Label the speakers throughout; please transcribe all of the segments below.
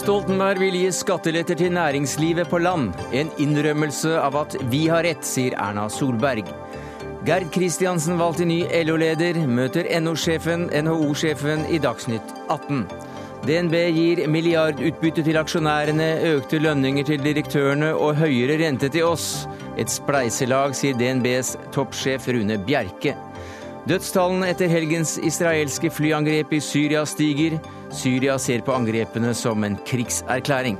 Speaker 1: Stoltenberg vil gi skatteletter til næringslivet på land. En innrømmelse av at vi har rett, sier Erna Solberg. Gerd Kristiansen valgt til ny LO-leder, møter NHO-sjefen NHO-sjefen i Dagsnytt 18. DNB gir milliardutbytte til aksjonærene, økte lønninger til direktørene og høyere rente til oss. Et spleiselag, sier DNBs toppsjef Rune Bjerke. Dødstallene etter helgens israelske flyangrep i Syria stiger. Syria ser på angrepene som en krigserklæring.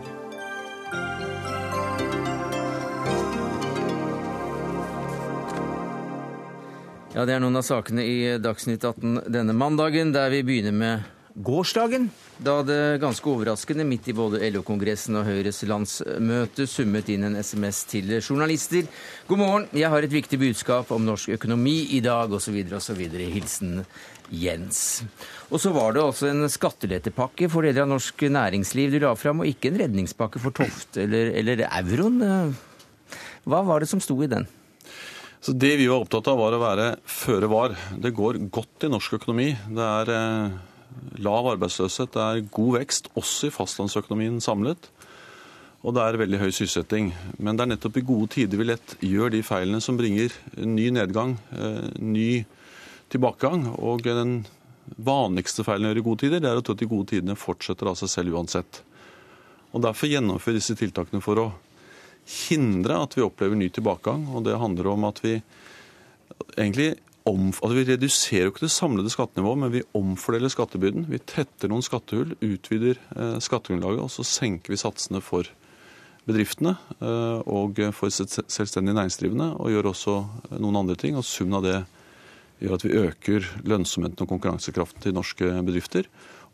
Speaker 1: Ja, Det er noen av sakene i Dagsnytt 18 denne mandagen, der vi begynner med gårsdagen. Da det ganske overraskende midt i både LO-kongressen og Høyres landsmøte summet inn en SMS til journalister. God morgen, jeg har et viktig budskap om norsk økonomi i dag, osv., osv. Hilsen Jens. Og så var det også en skattelettepakke for deler av norsk næringsliv du la fram, og ikke en redningspakke for Tofte eller, eller euroen. Hva var det som sto i den?
Speaker 2: Så Det vi var opptatt av, var å være føre var. Det går godt i norsk økonomi. Det er eh, lav arbeidsløshet, det er god vekst, også i fastlandsøkonomien samlet. Og det er veldig høy sysselsetting. Men det er nettopp i gode tider vi lett gjør de feilene som bringer ny nedgang, eh, ny tilbakegang. Og den vanligste feilen å gjøre i gode tider, det er å tro at de gode tidene fortsetter av seg selv uansett. Og Derfor gjennomfører disse tiltakene for å hindre at vi opplever ny tilbakegang. Og det handler om at vi egentlig altså vi reduserer jo ikke det samlede skattenivået, men vi omfordeler skattebyrden. Vi tetter noen skattehull, utvider eh, skattegrunnlaget, og så senker vi satsene for bedriftene eh, og for selvstendig næringsdrivende, og gjør også eh, noen andre ting. Og summen av det gjør at vi øker lønnsomheten og konkurransekraften til norske bedrifter.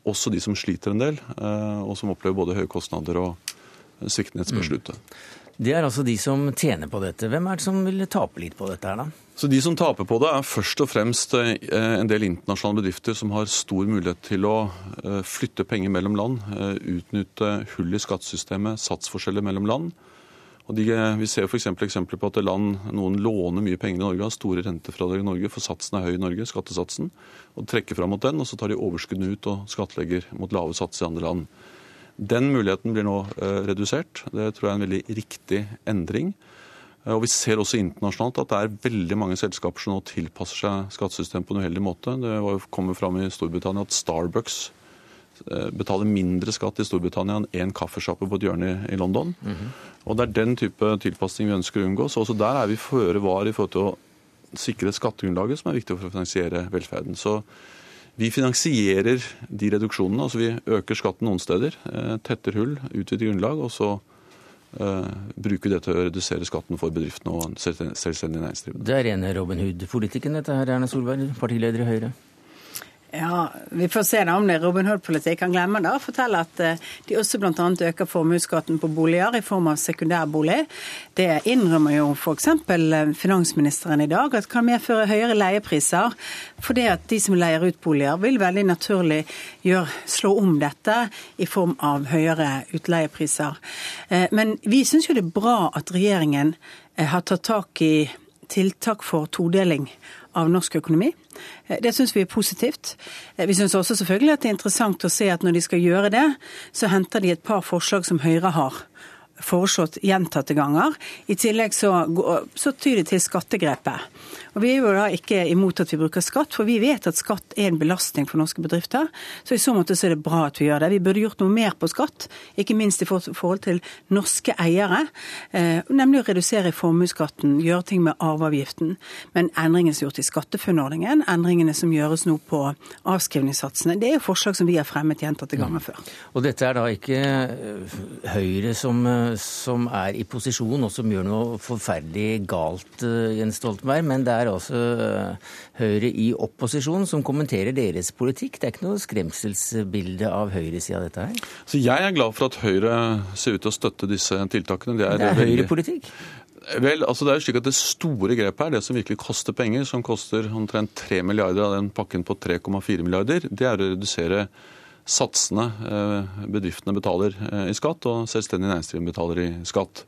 Speaker 2: Også de som sliter en del, eh, og som opplever både høye kostnader og sviktende etterspørsel ute. Mm.
Speaker 1: Det er altså de som tjener på dette. Hvem er det som vil tape litt på dette her, da?
Speaker 2: Så De som taper på det, er først og fremst eh, en del internasjonale bedrifter som har stor mulighet til å eh, flytte penger mellom land, eh, utnytte hull i skattesystemet, satsforskjeller mellom land. Og de, vi ser f.eks. eksempler på at land, noen låner mye penger i Norge, har store rentefradrag i Norge, for satsen er høy i Norge, skattesatsen, og trekker fram mot den, og så tar de overskuddene ut og skattlegger mot lave satser i andre land. Den muligheten blir nå eh, redusert. Det tror jeg er en veldig riktig endring. Eh, og Vi ser også internasjonalt at det er veldig mange selskaper som nå tilpasser seg skattesystemet på en uheldig måte. Det kommer fram i Storbritannia at Starbucks eh, betaler mindre skatt i Storbritannia enn én kaffesjappe på et hjørne i London. Mm -hmm. Og Det er den type tilpasning vi ønsker å unngå. Så også der er vi føre var i forhold til å sikre skattegrunnlaget, som er viktig for å finansiere velferden. Så vi finansierer de reduksjonene. altså Vi øker skatten noen steder, eh, tetter hull, utvider grunnlag, og så uh, bruker det til å redusere skatten for bedriftene og selvstendig næringsdrivende.
Speaker 1: Det er rene Robin Hood-politikken dette her, Erna Solberg, partileder i Høyre.
Speaker 3: Ja, Vi får se da om det er Robin Hood-politikk. Han glemmer da å fortelle at eh, de også bl.a. øker formuesskatten på boliger i form av sekundærbolig. Det innrømmer jo f.eks. Eh, finansministeren i dag, at kan medføre høyere leiepriser. Fordi at de som leier ut boliger, vil veldig naturlig gjør, slå om dette i form av høyere utleiepriser. Eh, men vi syns jo det er bra at regjeringen har tatt tak i tiltak for todeling av norsk økonomi. Eh, det syns vi er positivt. Eh, vi syns også selvfølgelig at det er interessant å se at når de skal gjøre det, så henter de et par forslag som Høyre har foreslått gjentatte ganger. I tillegg så, så tyr de til skattegrepet. Og Vi er jo da ikke imot at vi bruker skatt, for vi vet at skatt er en belastning for norske bedrifter. Så i så måte så er det bra at vi gjør det. Vi burde gjort noe mer på skatt, ikke minst i forhold til norske eiere. Eh, nemlig å redusere formuesskatten, gjøre ting med arveavgiften. Men endringene som er gjort i SkatteFUNN-ordningen, endringene som gjøres nå på avskrivningssatsene, det er jo forslag som vi har fremmet gjentatte ganger før.
Speaker 1: Og dette er da ikke eh, Høyre som, eh, som er i posisjon og som gjør noe forferdelig galt, Jens Stoltenberg, men det er er altså eh, Høyre i opposisjon som kommenterer deres politikk. Det er ikke noe skremselsbilde av høyresida, dette her?
Speaker 2: Så jeg er glad for at Høyre ser ut til å støtte disse tiltakene.
Speaker 1: Det er, det er høyrepolitikk?
Speaker 2: Vel, altså det er slik at det store grepet her, det som virkelig koster penger, som koster omtrent 3 milliarder av den pakken på 3,4 milliarder, det er å redusere satsene eh, bedriftene betaler eh, i skatt, og selvstendig næringsdrivende betaler i skatt.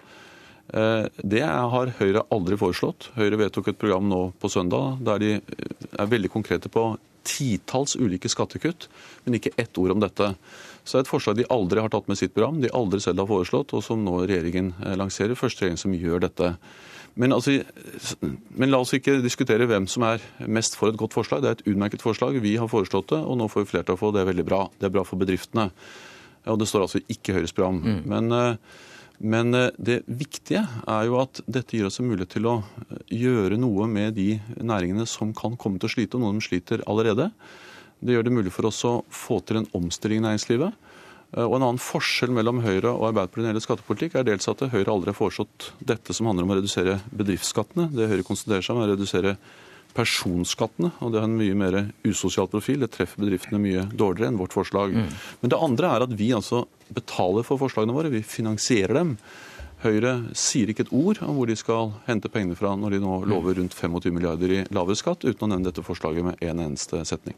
Speaker 2: Eh, det har Høyre aldri foreslått. Høyre vedtok et program nå på søndag der de eh, er veldig konkrete på titalls ulike skattekutt, men ikke ett ord om dette. Så det er et forslag de aldri har tatt med sitt program, de aldri selv har foreslått, og som nå regjeringen eh, lanserer. Første regjering som gjør dette. Men, altså, men, la oss ikke diskutere hvem som er mest for et godt forslag. Det er et utmerket forslag. Vi har foreslått det, og nå får vi flertall for det. Det er veldig bra. Det er bra for bedriftene. Og det står altså ikke Høyres program. Mm. Men, men, eh, det viktige er jo at dette gir oss en mulighet til å eh, gjøre noe med de næringene som kan komme til å slite, og noen sliter allerede. Det gjør det mulig for oss å få til en omstilling i næringslivet. Eh, og En annen forskjell mellom Høyre og Arbeiderpartiet når det gjelder skattepolitikk, er dels at Høyre aldri har foreslått dette som handler om å redusere bedriftsskattene. Det Høyre konsentrerer seg om, er å redusere personskattene. og Det har en mye mer usosial profil. Det treffer bedriftene mye dårligere enn vårt forslag. Mm. Men det andre er at vi altså betaler for forslagene våre. Vi finansierer dem. Høyre sier ikke et ord om hvor de skal hente pengene fra når de nå lover rundt 25 milliarder i lavere skatt, uten å nevne dette forslaget med en eneste setning.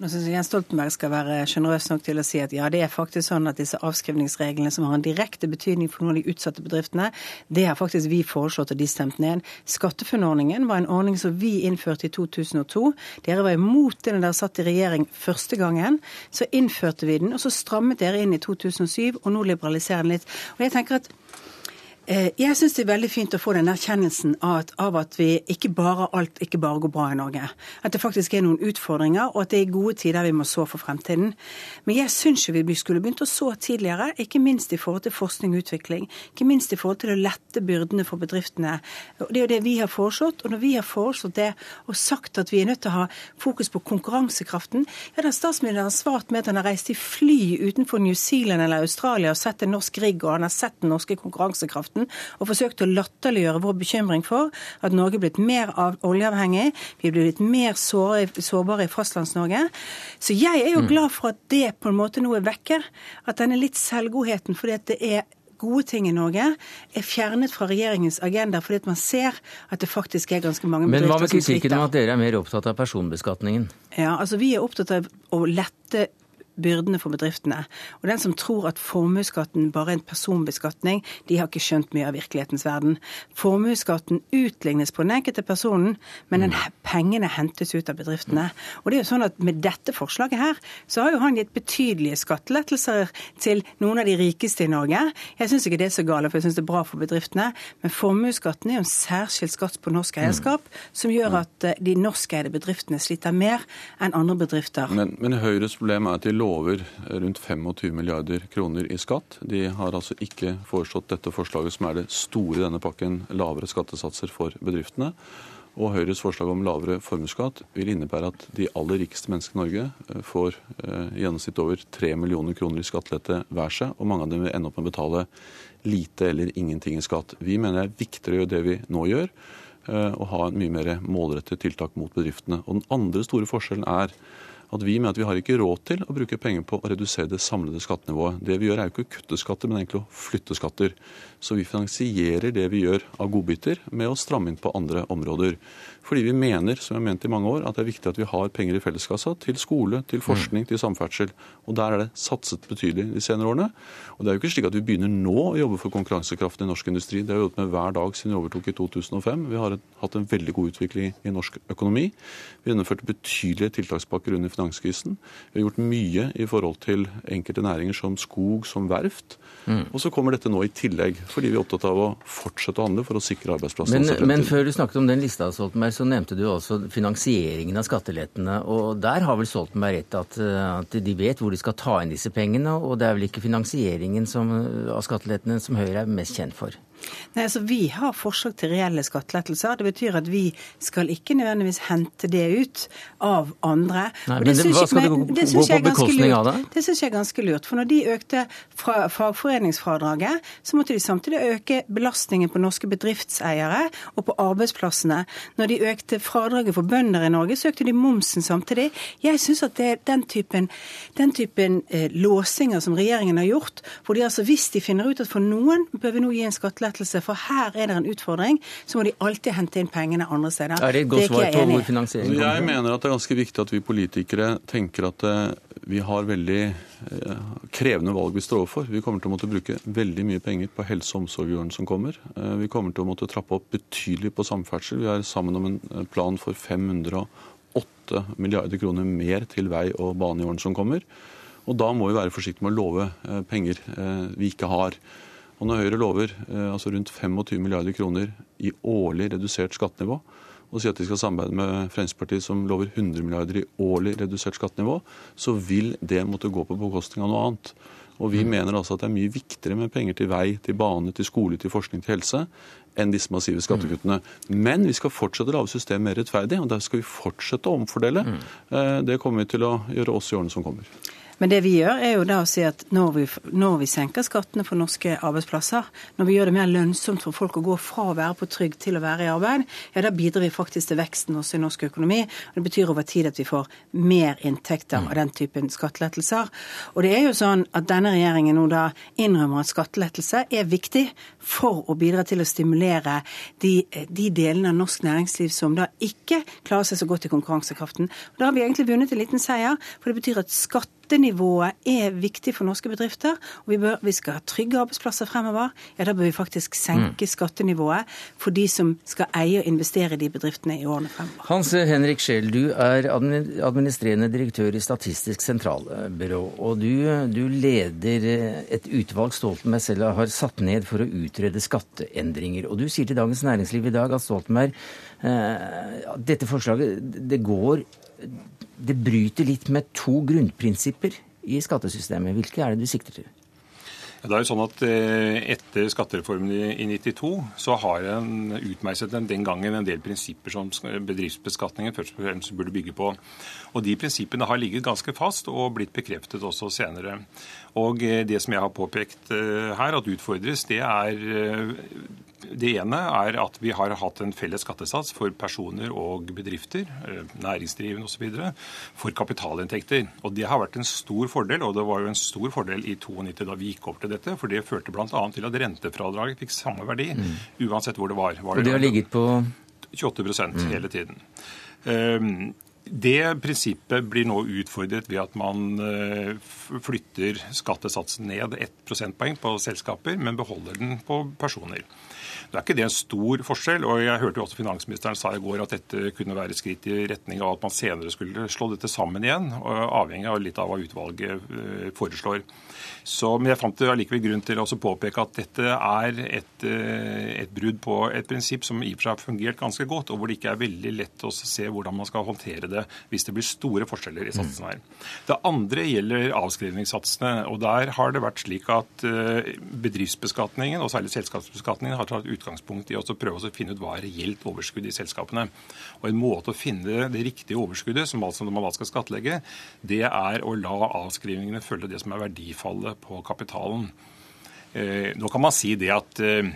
Speaker 3: Nå syns Jens Stoltenberg skal være sjenerøs nok til å si at ja, det er faktisk sånn at disse avskrivningsreglene som har en direkte betydning for noen av de utsatte bedriftene, det har faktisk vi foreslått og de stemt ned. SkatteFUNN-ordningen var en ordning som vi innførte i 2002. Dere var imot det da dere satt i regjering første gangen. Så innførte vi den, og så strammet dere inn i 2007, og nå liberaliserer den litt. Og jeg tenker at jeg syns det er veldig fint å få den erkjennelsen av, at vi ikke bare, alt ikke bare går bra i Norge. At det faktisk er noen utfordringer, og at det er gode tider vi må så for fremtiden. Men jeg syns jo vi skulle begynt å så tidligere, ikke minst i forhold til forskning og utvikling. Ikke minst i forhold til å lette byrdene for bedriftene. Det er jo det vi har foreslått. Og når vi har foreslått det og sagt at vi er nødt til å ha fokus på konkurransekraften, ja, da har svart med at han har reist i fly utenfor New Zealand eller Australia og sett en norsk rigg, og han har sett den norske konkurransekraften og forsøkt å latterliggjøre vår bekymring for at Norge er blitt mer oljeavhengig, vi er blitt mer sårbare i Fastlands-Norge. Så jeg er jo mm. glad for at det på en måte nå er vekke. At denne litt selvgodheten fordi at det er gode ting i Norge er fjernet fra regjeringens agenda fordi at man ser at det faktisk er ganske mange
Speaker 1: bedrifter som sliter. Men hva med kritikken om at dere er mer opptatt av personbeskatningen?
Speaker 3: Ja, altså Vi er opptatt av å lette byrdene for bedriftene. Og den som tror at formuesskatten bare er en personbeskatning, de har ikke skjønt mye av virkelighetens verden. Formuesskatten utlignes på den enkelte personen, men den, pengene hentes ut av bedriftene. Og det er jo sånn at Med dette forslaget her, så har jo han gitt betydelige skattelettelser til noen av de rikeste i Norge. Jeg syns ikke det er så gale, for jeg syns det er bra for bedriftene. Men formuesskatten er jo en særskilt skatt på norsk eierskap, som gjør at eh, de norskeide bedriftene sliter mer enn andre bedrifter.
Speaker 2: Men, men Høyres problem er at de lover lover rundt 25 milliarder kroner i skatt. De har altså ikke foreslått dette forslaget, som er det store i denne pakken, lavere skattesatser for bedriftene. Og Høyres forslag om lavere formuesskatt vil innebære at de aller rikeste menneskene i Norge eh, får eh, i gjennomsnitt over 3 millioner kroner i skattelette hver seg, og mange av dem vil ende opp med å betale lite eller ingenting i skatt. Vi mener det er viktigere å gjøre det vi nå gjør, eh, og ha en mye mer målrettet tiltak mot bedriftene. Og Den andre store forskjellen er at vi mener at vi har ikke råd til å bruke penger på å redusere det samlede skattenivået. Det vi gjør er jo ikke å kutte skatter, men egentlig å flytte skatter. Så vi finansierer det vi gjør av godbiter med å stramme inn på andre områder. Fordi vi mener, som jeg har ment i mange år, at det er viktig at vi har penger i felleskassa til skole, til forskning, til samferdsel. Og der er det satset betydelig de senere årene. Og det er jo ikke slik at vi begynner nå å jobbe for konkurransekraften i norsk industri. Det har vi jobbet med hver dag siden vi overtok i 2005. Vi har hatt en veldig god utvikling i norsk økonomi. Vi gjennomførte betydelige tiltakspakker under finanskrisen. Vi har gjort mye i forhold til enkelte næringer som skog, som verft. Mm. Og så kommer dette nå i tillegg, fordi vi er opptatt av å fortsette å handle for å sikre arbeidsplassene.
Speaker 1: Men, men før du snakket om den lista, Stoltenberg, så nevnte du også finansieringen av skattelettene. Og der har vel Stoltenberg rett at, at de vet hvor de skal ta inn disse pengene, og det er vel ikke finansieringen som, av skattelettene som Høyre er mest kjent for?
Speaker 3: Nei, altså Vi har forslag til reelle skattelettelser. Det betyr at vi skal ikke nødvendigvis hente det ut av andre.
Speaker 1: Nei, men det, det, hva skal det gå på bekostning av det?
Speaker 3: Det syns jeg er ganske lurt. For når de økte fra fagforeningsfradraget, så måtte de samtidig øke belastningen på norske bedriftseiere og på arbeidsplassene. Når de økte fradraget for bønder i Norge, så økte de momsen samtidig. Jeg syns at det er den typen, den typen eh, låsinger som regjeringen har gjort, hvor de altså, hvis de finner ut at for noen bør vi nå gi en skattelette skattelettelse, for her er det en utfordring, så må de alltid hente inn pengene andre steder.
Speaker 1: Er det et godt svar på hvor finansieringen
Speaker 2: kommer Jeg mener at det er ganske viktig at vi politikere tenker at eh, vi har veldig eh, krevende valg vi står overfor. Vi kommer til å måtte bruke veldig mye penger på helse og omsorg i årene som kommer. Eh, vi kommer til å måtte trappe opp betydelig på samferdsel. Vi er sammen om en plan for 508 milliarder kroner mer til vei og bane i årene som kommer. Og da må vi være forsiktige med å love penger vi ikke har. Og når Høyre lover eh, altså rundt 25 milliarder kroner i årlig redusert skattenivå, og sier at de skal samarbeide med Fremskrittspartiet som lover 100 milliarder i årlig redusert skattenivå, så vil det måtte gå på bekostning av noe annet. Og Vi mm. mener altså at det er mye viktigere med penger til vei, til bane, til skole, til forskning, til helse, enn disse massive skattekuttene. Mm. Men vi skal fortsette å lage systemet mer rettferdig, og der skal vi fortsette å omfordele. Mm. Det kommer vi til å gjøre også i årene som kommer.
Speaker 3: Men det vi gjør, er jo da å si at når vi, når vi, senker skattene for norske arbeidsplasser, når vi gjør det mer lønnsomt for folk å gå fra å være på trygd til å være i arbeid, ja da bidrar vi faktisk til veksten også i norsk økonomi. Og det betyr over tid at vi får mer inntekter av den typen skattelettelser. Og det er jo sånn at denne regjeringen nå da innrømmer at skattelettelse er viktig for å bidra til å stimulere de, de delene av norsk næringsliv som da ikke klarer seg så godt i konkurransekraften. Og da har vi egentlig vunnet en liten seier, for det betyr at skatt skattenivået er viktig for norske bedrifter, og vi, bør, vi skal ha trygge arbeidsplasser fremover, ja da bør vi faktisk senke mm. skattenivået for de som skal eie og investere i de bedriftene i årene fremover.
Speaker 1: Hans Henrik Scheel, du er administrerende direktør i Statistisk sentralbyrå. Og du, du leder et utvalg Stoltenberg selv har satt ned for å utrede skatteendringer. Og du sier til Dagens Næringsliv i dag at Stoltenberg eh, dette forslaget det går det bryter litt med to grunnprinsipper i skattesystemet. Hvilke er det du sikter til?
Speaker 4: Det er jo sånn at eh, Etter skattereformen i 92 så har en utmeislet den gangen en del prinsipper som bedriftsbeskatningen først og fremst burde bygge på. Og De prinsippene har ligget ganske fast og blitt bekreftet også senere. Og eh, Det som jeg har påpekt eh, her at utfordres, det er det ene er at vi har hatt en felles skattesats for personer og bedrifter, eh, næringsdrivende osv., for kapitalinntekter. Og Det har vært en stor fordel, og det var jo en stor fordel i 92 da vi gikk opp til dette. For det førte bl.a. til at rentefradraget fikk samme verdi mm. uansett hvor det var. var
Speaker 1: og det har ligget på
Speaker 4: 28 mm. hele tiden. Um, det prinsippet blir nå utfordret ved at man eh, flytter skattesatsen ned ett prosentpoeng på selskaper, men beholder den på personer. Det er ikke det en stor forskjell. og Jeg hørte jo også finansministeren sa i går at dette kunne være skritt i retning av at man senere skulle slå dette sammen igjen, avhengig av litt av hva utvalget eh, foreslår. Så, men jeg fant det allikevel grunn til å påpeke at dette er et, eh, et, brudd på et prinsipp som i og for seg har fungert ganske godt, og hvor det ikke er veldig lett å se hvordan man skal håndtere det hvis det blir store forskjeller i satsene her. Det andre gjelder avskrivningssatsene. og Der har det vært slik at eh, bedriftsbeskatningen, og særlig selskapsbeskatningen, har tatt utgangspunkt i å prøve å finne ut hva er reelt overskudd i selskapene. Og En måte å finne det riktige overskuddet, som altså man da skal skattlegge, det er å la avskrivningene følge det som er verdifallet målet på kapitalen. Eh, nå kan man si det at eh,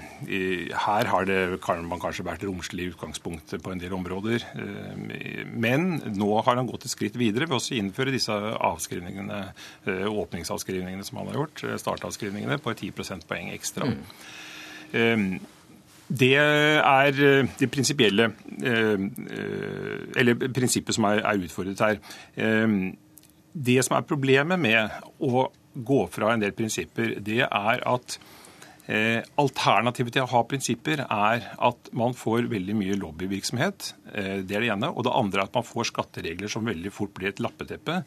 Speaker 4: her har det, man kanskje vært romslig utgangspunkt på en del områder. Eh, men nå har han gått et skritt videre ved å innføre disse avskrivningene, åpningsavskrivningene som han har gjort, startavskrivningene, på 10 prosentpoeng ekstra. Mm. Det er det prinsipielle Eller prinsippet som er utfordret her. Det som er problemet med å gå fra en del prinsipper, det er at eh, alternativet til å ha prinsipper er at man får veldig mye lobbyvirksomhet. Eh, det er det ene. Og det andre er at man får skatteregler som veldig fort blir et lappeteppe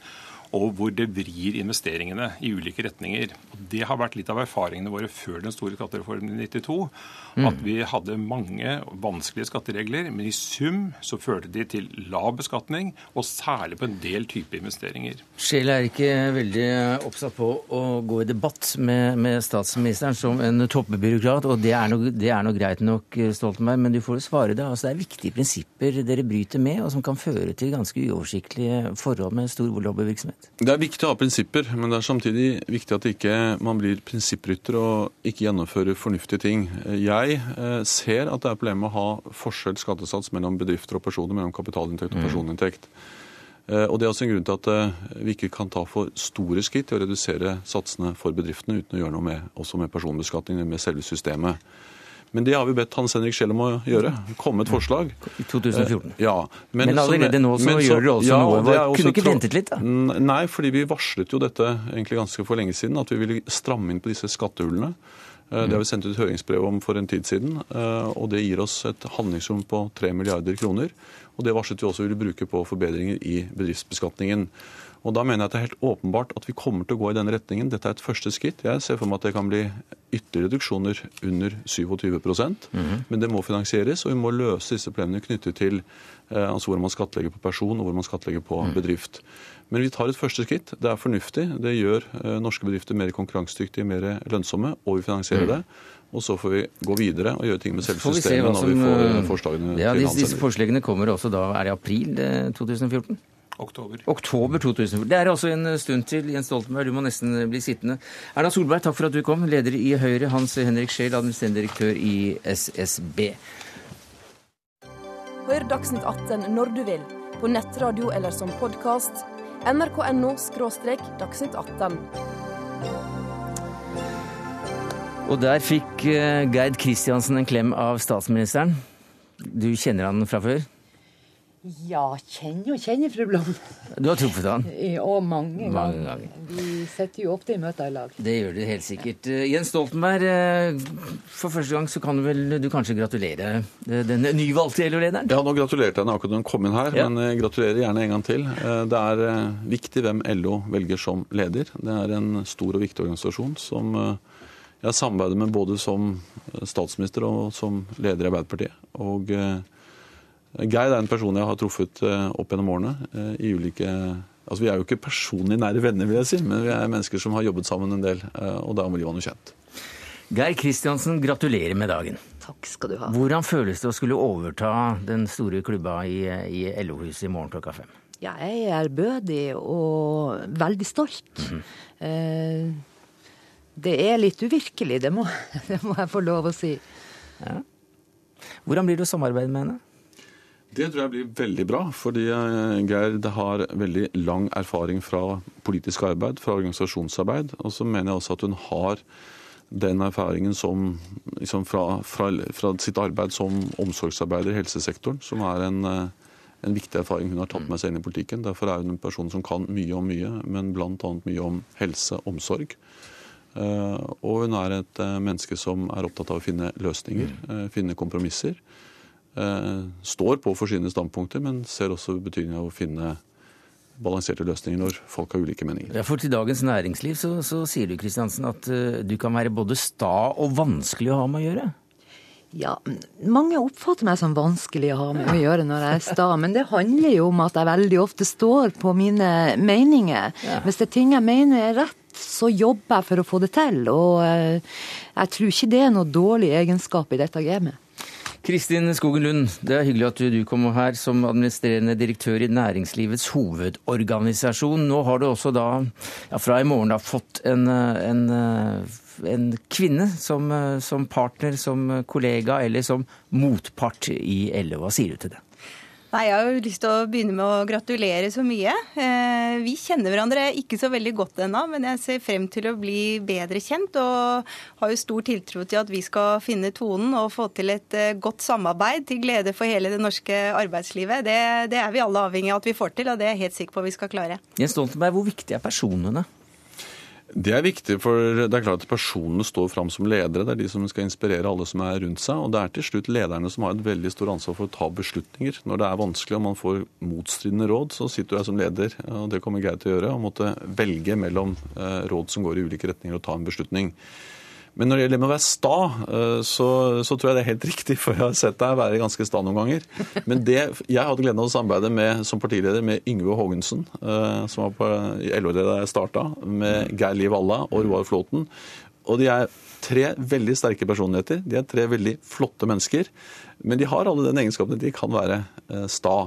Speaker 4: og hvor det vrir investeringene i ulike retninger. Det har vært litt av erfaringene våre før den store skattereformen i 92. Mm. At vi hadde mange vanskelige skatteregler, men i sum så førte de til lav beskatning, og særlig på en del type investeringer.
Speaker 1: Scheel er ikke veldig oppsatt på å gå i debatt med, med statsministeren som en toppebyråkrat, og det er, er noe greit nok, Stoltenberg, men du får jo svare det. Altså, det er viktige prinsipper dere bryter med, og som kan føre til ganske uoversiktlige forhold med stor lobbyvirksomhet.
Speaker 2: Det er viktig å ha prinsipper, men det er samtidig viktig at ikke man blir prinsipprytter og ikke gjennomfører fornuftige ting. Jeg eh, ser at det er problemer med å ha forskjell skattesats mellom bedrifter og personer, mellom kapitalinntekt og mm. personinntekt. Eh, og Det er også en grunn til at eh, vi ikke kan ta for store skritt i å redusere satsene for bedriftene uten å gjøre noe med, også med personbeskatningen, med selve systemet. Men det har vi bedt Hans Henrik Schell om å gjøre. Komme et forslag.
Speaker 1: I 2014.
Speaker 2: Eh, ja.
Speaker 1: Men, men allerede nå så, så gjør dere også ja, noe. Kunne du ikke ventet litt, da?
Speaker 2: Nei, fordi vi varslet jo dette egentlig ganske for lenge siden, at vi ville stramme inn på disse skattehullene. Det har vi sendt ut høringsbrev om for en tid siden. og Det gir oss et handlingsrom på 3 milliarder kroner. og Det varslet vi også ville bruke på forbedringer i bedriftsbeskatningen. Og Da mener jeg at det er helt åpenbart at vi kommer til å gå i denne retningen. Dette er et første skritt. Jeg ser for meg at det kan bli ytterligere reduksjoner under 27 mm -hmm. Men det må finansieres, og vi må løse disse problemene knyttet til altså hvor man skattlegger på person og hvor man skattlegger på mm. bedrift. Men vi tar et første skritt. Det er fornuftig. Det gjør eh, norske bedrifter mer konkurransedyktige, mer lønnsomme, og vi finansierer mm. det. Og så får vi gå videre og gjøre ting med selve systemet når vi får eh, forslagene
Speaker 1: ja, til disse, disse forslagene kommer også da, er det april 2014? Eh,
Speaker 4: Oktober.
Speaker 1: Oktober 2014. Det er altså en stund til, Jens Stoltenberg. Du må nesten bli sittende. Erna Solberg, takk for at du kom. Leder i Høyre. Hans Henrik Scheel, administrerende direktør i SSB.
Speaker 5: Hør Dagsnytt 18 når du vil. På nettradio eller som podkast nrk.no dagsnytt 18.
Speaker 1: Og der fikk Geid Kristiansen en klem av statsministeren. Du kjenner han fra før?
Speaker 6: Ja, kjenner og kjenner, fru Blom.
Speaker 1: Du har truffet han?
Speaker 6: Og mange, mange ganger. Vi setter jo ofte i møter i lag.
Speaker 1: Det gjør du helt sikkert. Eh, Jens Stoltenberg, eh, for første gang så kan du vel du kanskje gratulere eh, den nyvalgte LO-lederen?
Speaker 2: Ja, nå gratulerte jeg akkurat da hun kom inn her, ja. men gratulerer gjerne en gang til. Det er viktig hvem LO velger som leder. Det er en stor og viktig organisasjon som jeg samarbeider med både som statsminister og som leder i Arbeiderpartiet. Og Geir er en person jeg har truffet eh, opp gjennom årene. Eh, i ulike... Altså, Vi er jo ikke personlig nære venner, vil jeg si, men vi er mennesker som har jobbet sammen en del. Eh, og da blir man jo kjent.
Speaker 1: Geir Kristiansen, gratulerer med dagen.
Speaker 6: Takk skal du ha.
Speaker 1: Hvordan føles det å skulle overta den store klubba i, i LO-huset i morgen klokka fem?
Speaker 6: Ja, jeg er ærbødig og veldig stolt. Mm -hmm. det er litt uvirkelig, det må, det må jeg få lov å si. Ja.
Speaker 1: Hvordan blir det å samarbeide med henne?
Speaker 2: Det tror jeg blir veldig bra, fordi Geir Gerd har veldig lang erfaring fra politisk arbeid, fra organisasjonsarbeid. Og så mener jeg også at hun har den erfaringen som, liksom fra, fra, fra, sitt arbeid som omsorgsarbeider i helsesektoren, som er en, eh, en, viktig erfaring hun har tatt med seg inn i politikken. Derfor er hun en person som kan mye om mye, men bl.a. mye om helse omsorg. Eh, og hun er et menneske som er opptatt av å finne løsninger, finne kompromisser. Eh, står på for sine standpunkter, men ser også betydningen av å finne balanserte løsninger når folk har ulike meninger.
Speaker 1: Ja, for Til Dagens Næringsliv så, så sier du Kristiansen, at uh, du kan være både sta og vanskelig å ha med å gjøre?
Speaker 6: Ja, mange oppfatter meg som vanskelig å ha med å gjøre når jeg er sta, men det handler jo om at jeg veldig ofte står på mine meninger. Ja. Hvis det er ting jeg mener er rett, så jobber jeg for å få det til. Og uh, jeg tror ikke det er noe dårlig egenskap i dette gamet.
Speaker 1: Kristin Skogen Lund, det er hyggelig at du kommer her som administrerende direktør i Næringslivets hovedorganisasjon. Nå har du også da, ja, fra i morgen da, fått en, en, en kvinne som, som partner, som kollega eller som motpart i LO. Hva sier du til det?
Speaker 7: Nei, Jeg har jo lyst til å begynne med å gratulere så mye. Eh, vi kjenner hverandre ikke så veldig godt ennå, men jeg ser frem til å bli bedre kjent. Og har jo stor tiltro til at vi skal finne tonen og få til et eh, godt samarbeid til glede for hele det norske arbeidslivet. Det, det er vi alle avhengig av at vi får til, og det er jeg helt sikker på vi skal klare.
Speaker 1: Jens Stoltenberg, hvor viktig er personene?
Speaker 2: Det er viktig, for det er klart at personene står fram som ledere. Det er de som skal inspirere alle som er rundt seg. Og det er til slutt lederne som har et veldig stort ansvar for å ta beslutninger. Når det er vanskelig og man får motstridende råd, så sitter jeg som leder, og det kommer Geir til å gjøre, og måtte velge mellom eh, råd som går i ulike retninger, og ta en beslutning. Men når det gjelder med å være sta, eh, så, så, tror jeg det er helt riktig, for jeg har sett deg være ganske sta noen ganger. Men det, jeg hadde gleden av å samarbeide med, som partileder med Yngve Haagensen, eh, som var på LO da jeg starta, med Geir Liv Alla og Roar Flåten. Og de er tre veldig sterke personligheter. De er tre veldig flotte mennesker. Men de har alle den egenskapen at de kan være eh, sta.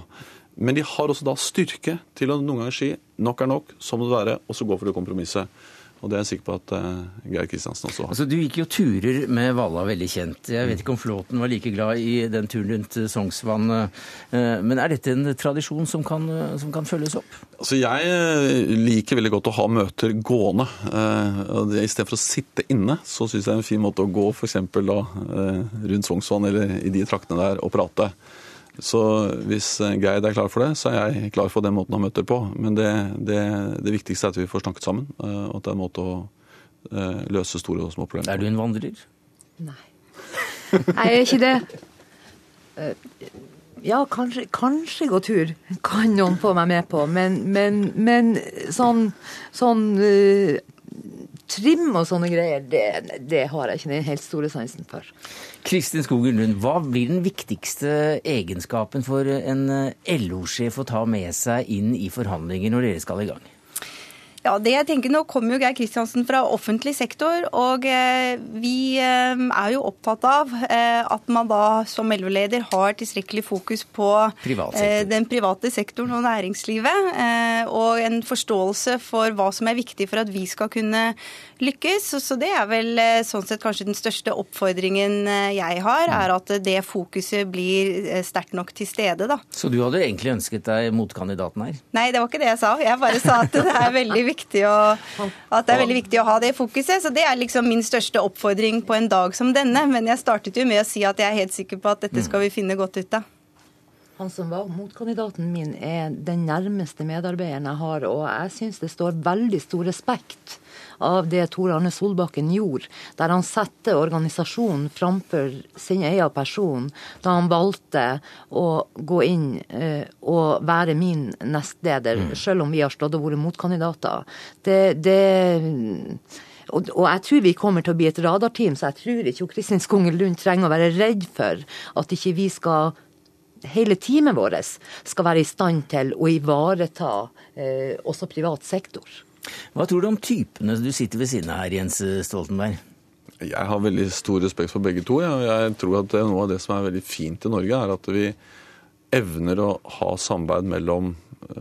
Speaker 2: Men de har også da styrke til å noen ganger si nok er nok, sånn må det være, og så gå for det kompromisset. Og det er jeg sikker på at uh, Geir Kristiansen også har.
Speaker 1: Altså, du gikk jo turer med Valla, veldig kjent. Jeg vet ikke om Flåten var like glad i den turen rundt eh, Sognsvann. Uh, men er dette en tradisjon som kan, uh, som kan følges opp?
Speaker 2: Altså, jeg liker veldig godt å ha møter gående. I stedet for å sitte inne, så syns jeg det er en fin måte å gå f.eks. rundt Sognsvann eller i de traktene der og prate. Så hvis Geir er klar for det, så er jeg klar for den måten han møter på. Men det, det, det viktigste er at vi får snakket sammen, eh, og at det er en måte å eh, løse store og små problemer.
Speaker 1: Er du en vandrer?
Speaker 6: Nei. Nei, jeg er ikke det. Eh, ja, kanskje, kanskje gå tur kan noen få meg med på, men, men, men sånn, sånn uh, trim og sånne greier, det, det, har jeg ikke den helt store sansen for.
Speaker 1: Kristin Skogen Lund, hva blir den viktigste egenskapen for en LO-sjef å ta med seg inn i forhandlinger når dere skal i gang?
Speaker 7: Ja, det jeg tenker Nå kommer jo Geir Kristiansen fra offentlig sektor, og eh, vi eh, er jo opptatt av eh, at man da som LO-leder har tilstrekkelig fokus på den private sektoren og næringslivet, og en forståelse for hva som er viktig for at vi skal kunne lykkes. Så det er vel sånn sett kanskje den største oppfordringen jeg har, mm. er at det fokuset blir sterkt nok til stede, da.
Speaker 1: Så du hadde egentlig ønsket deg motkandidaten her?
Speaker 7: Nei, det var ikke det jeg sa. Jeg bare sa at det er veldig viktig å, at det er veldig viktig å ha det fokuset. Så det er liksom min største oppfordring på en dag som denne. Men jeg startet jo med å si at jeg er helt sikker på at dette skal vi finne godt ut av.
Speaker 6: Han som var motkandidaten min, er den nærmeste medarbeideren jeg har, og jeg syns det står veldig stor respekt av det Tor Arne Solbakken gjorde, der han satte organisasjonen framfor sin egen person da han valgte å gå inn eh, og være min nestleder, mm. selv om vi har stått og vært motkandidater. Det, det og, og, jeg tror vi kommer til å bli et radarteam, så jeg tror ikke Kristin Skungel Lund trenger å være redd for at ikke vi skal hele teamet vårt skal være i stand til å ivareta eh, også privat sektor.
Speaker 1: Hva tror du om typene du sitter ved siden av her, Jens Stoltenberg?
Speaker 2: Jeg har veldig stor respekt for begge to. Ja. Jeg tror at Noe av det som er veldig fint i Norge, er at vi evner å ha samarbeid mellom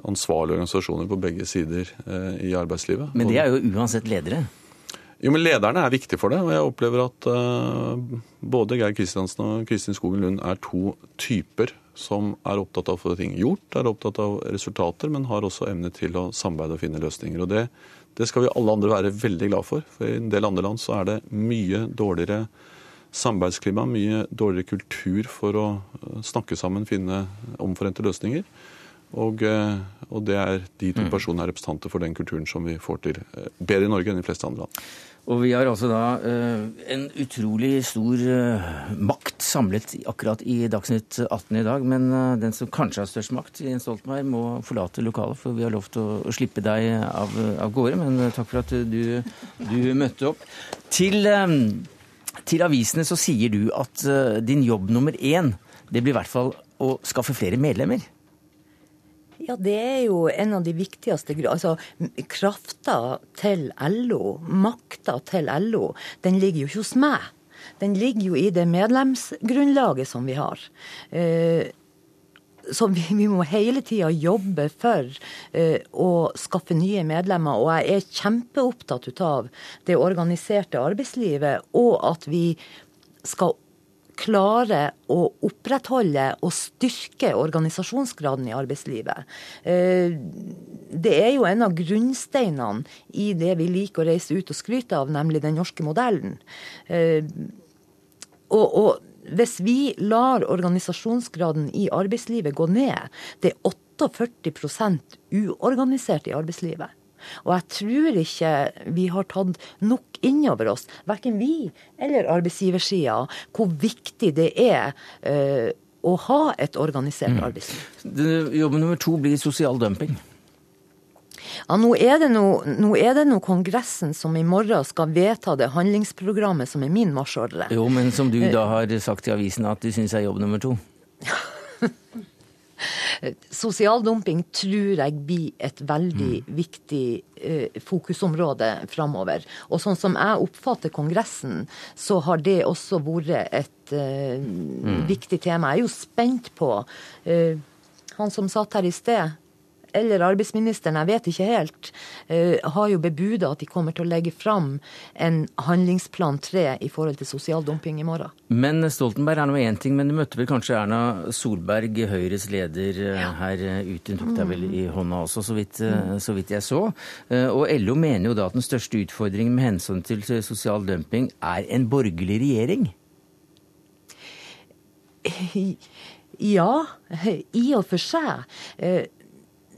Speaker 2: ansvarlige organisasjoner på begge sider eh, i arbeidslivet.
Speaker 1: Men det er jo uansett ledere?
Speaker 2: Jo, men Lederne er viktige for det. og Jeg opplever at uh, både Geir Kristiansen og Kristin Skogen Lund er to typer som er opptatt av å få ting gjort, er opptatt av resultater, men har også evne til å samarbeide og finne løsninger. Og det, det skal vi alle andre være veldig glad for. For i en del andre land så er det mye dårligere samarbeidsklima, mye dårligere kultur for å eh, snakke sammen, finne omforente løsninger. Og, eh, og, det er de to mm. personene er representanter for den kulturen som vi får til bedre i Norge enn de fleste andre land.
Speaker 1: Og vi har altså da uh, en utrolig stor makt samlet akkurat i Dagsnytt 18 i dag. Men den som kanskje har størst makt, Jens Stoltenberg, må forlate lokalet. For vi har lovt å slippe deg av, av, gårde. Men takk for at du, du møtte opp. Til, til, avisene så sier du at din jobb nummer én, det blir i hvert fall å skaffe flere medlemmer.
Speaker 6: Ja, det er jo en av de viktigste Altså, krafta til LO, makta til LO, den ligger jo ikke hos meg. Den ligger jo i det medlemsgrunnlaget som vi har. Eh, så vi, vi, må hele tida jobbe for uh, å skaffe nye medlemmer. Og jeg er kjempeopptatt av det organiserte arbeidslivet, og at vi skal klare å opprettholde og styrke organisasjonsgraden i arbeidslivet. Eh, det er jo en av grunnsteinene i det vi liker å reise ut og skryte av, nemlig den norske modellen. Eh, og, og hvis vi lar organisasjonsgraden i arbeidslivet gå ned, det er 48% uorganisert i arbeidslivet. Og jeg tror ikke vi har tatt nok inn over oss, verken vi eller arbeidsgiversida, hvor viktig det er uh, å ha et organisert mm. arbeidsliv.
Speaker 1: Jobb nummer to blir sosial dumping.
Speaker 6: Ja, nå er, det noe nå er det noe, Kongressen som i morgen skal vedta det handlingsprogrammet som er min marsjordre.
Speaker 1: Jo, men som du da har sagt i avisen at du syns er jobb nummer to?
Speaker 6: Sosial dumping tror jeg blir et veldig mm. viktig eh, fokusområde framover. Og sånn som jeg oppfatter Kongressen, så har det også vært et eh, mm. viktig tema. Jeg er jo spent på eh, han som satt her i sted, eller arbeidsministeren, jeg vet ikke helt, uh, har jo bebuda at de kommer til å legge fram en handlingsplan 3 i forhold til sosial dumping i morgen.
Speaker 1: Men Stoltenberg er nå én ting, men du møtte vel kanskje Erna Solberg, Høyres leder, eh, ja. her eh, ute. Hun tok deg vel i hånda også, så vidt, så vidt, jeg så. Og LO mener jo da at den største utfordringen med hensyn til sosial dumping er en borgerlig regjering?
Speaker 6: Ja, i og for seg.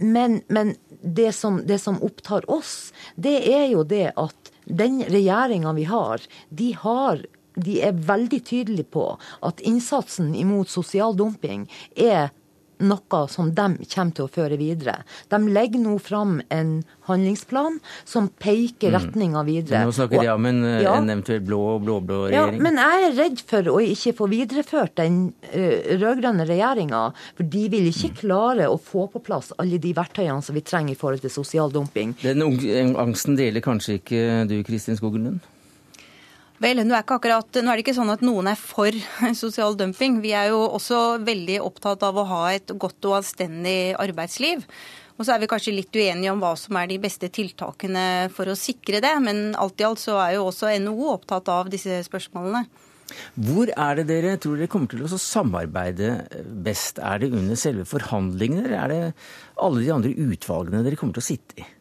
Speaker 6: Men, men det, som, det, som, opptar oss, det er jo det at den regjeringa vi har, de har de er veldig tydelige på at innsatsen imot sosial dumping er noe som de kommer til å føre videre. De legger nå fram en handlingsplan som peker retninga videre.
Speaker 1: Nå snakker de om en,
Speaker 6: Ja.
Speaker 1: en eventuell blå blå-blå
Speaker 6: Ja, men jeg er redd for å ikke få videreført den uh, rød-grønne regjeringa. For de vil ikke klare å få på plass alle de verktøyene som vi trenger i forhold til sosial dumping.
Speaker 1: Den angsten deler kanskje ikke du, Kristin Skogen Lund?
Speaker 7: Vel, nå er, akkurat, nå er det ikke sånn at noen er for sosial dumping. Vi er jo også veldig opptatt av å ha et godt og anstendig arbeidsliv. Og så er vi kanskje litt uenige om hva som er de beste tiltakene for å sikre det. Men alt i alt så er jo også NHO opptatt av disse spørsmålene.
Speaker 1: Hvor er det dere tror dere kommer til å samarbeide best? Er det under selve forhandlingene, eller er det alle de andre utvalgene dere kommer til å sitte i?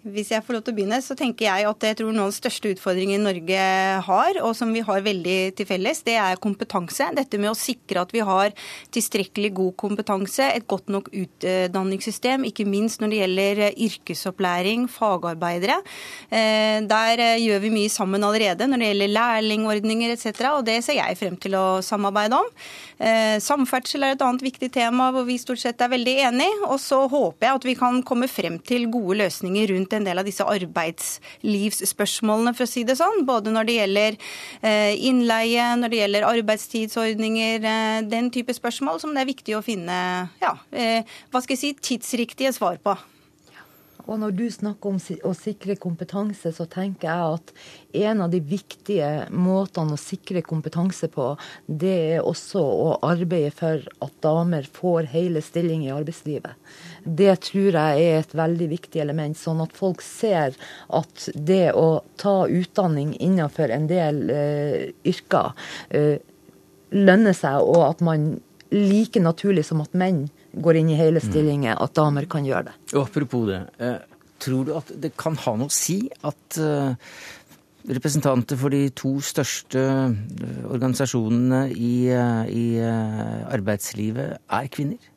Speaker 7: Hvis jeg får lov til å begynne, så tenker jeg at jeg tror noen største utfordringene Norge har, og som vi har veldig til felles, det er kompetanse. Dette med å sikre at vi har tilstrekkelig god kompetanse, et godt nok utdanningssystem, ikke minst når det gjelder yrkesopplæring, fagarbeidere. Eh, Der eh, gjør vi mye sammen allerede når det gjelder lærlingordninger etc., og det ser jeg frem til å samarbeide om. Eh, Samferdsel er et annet viktig tema hvor vi stort sett er veldig enige, og så håper jeg at vi kan komme frem til gode løsninger rundt en del av disse arbeidslivsspørsmålene, for å si det sånn. Både når det gjelder eh, innleie, når det gjelder arbeidstidsordninger, eh, den type spørsmål som det er viktig å finne ja, eh, hva skal jeg si, tidsriktige svar på.
Speaker 6: Og når du snakker om å sikre kompetanse, så tenker jeg at en av de viktige måtene å sikre kompetanse på, det er også å arbeide for at damer får hele stilling i arbeidslivet. Det tror jeg er et veldig viktig element, sånn at folk ser at det å ta utdanning innenfor en del eh, yrker eh, lønner seg, og at man like naturlig som at menn går inn i hele stillinger, at damer kan gjøre det.
Speaker 1: Og apropos det, eh, tror du at det kan ha noe å si at eh, representanter for de to største eh, organisasjonene i, i arbeidslivet er kvinner?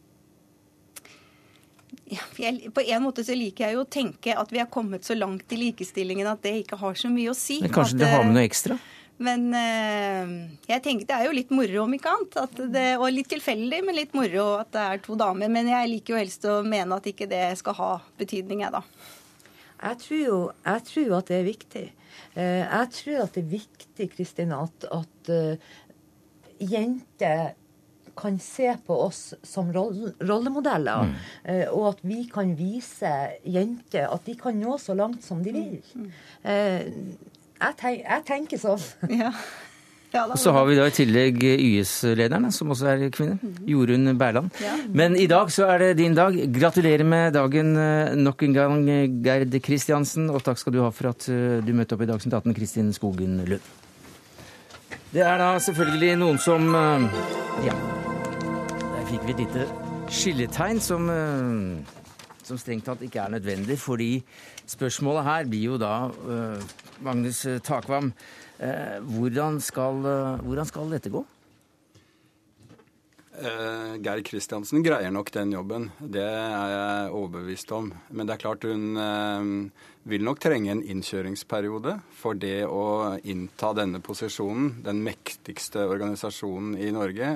Speaker 7: Jeg, på en måte så liker jeg jo å tenke at vi har kommet så langt i likestillingen at det ikke har så mye å si.
Speaker 1: Men kanskje
Speaker 7: At,
Speaker 1: det har med
Speaker 7: eh,
Speaker 1: noe ekstra?
Speaker 7: Men eh, jeg tenker det er jo litt moro, om ikke annet. At det, og litt tilfeldig, men litt moro at det er to damer. Men jeg liker jo helst å mene at ikke det skal ha betydning, jeg, da.
Speaker 6: Jeg tror jo jeg tror at det er viktig. Eh, Jeg tror at det er viktig, Kristin, at, at jenter kan se på oss som roll- rollemodeller. eh, Og at vi kan vise jenter at de kan nå så langt som de vil. Eh, Jeg, tenk, jeg tenker sånn.
Speaker 7: Ja. Ja.
Speaker 1: Og så har vi da i tillegg YS-lederen, som også er kvinne. Jorunn Berland. Men i dag så er det din dag. Gratulerer med dagen eh, nok en gang, Gerd Kristiansen. Og takk skal du ha for at eh, du møtte opp i Dagsnytt 18, Kristin Skogen Lund. Det er da selvfølgelig noen som eh, Ja. Fikk vi et lite skilletegn som, eh, som strengt tatt ikke er nødvendig, fordi spørsmålet her blir jo da, eh, Magnus Takvam, eh, hvordan skal, hvordan skal dette gå?
Speaker 8: Uh, Geir Kristiansen greier nok den jobben, det er jeg overbevist om. Men det er klart hun eh, vil nok trenge en innkjøringsperiode for det å innta denne posisjonen, den mektigste organisasjonen i Norge.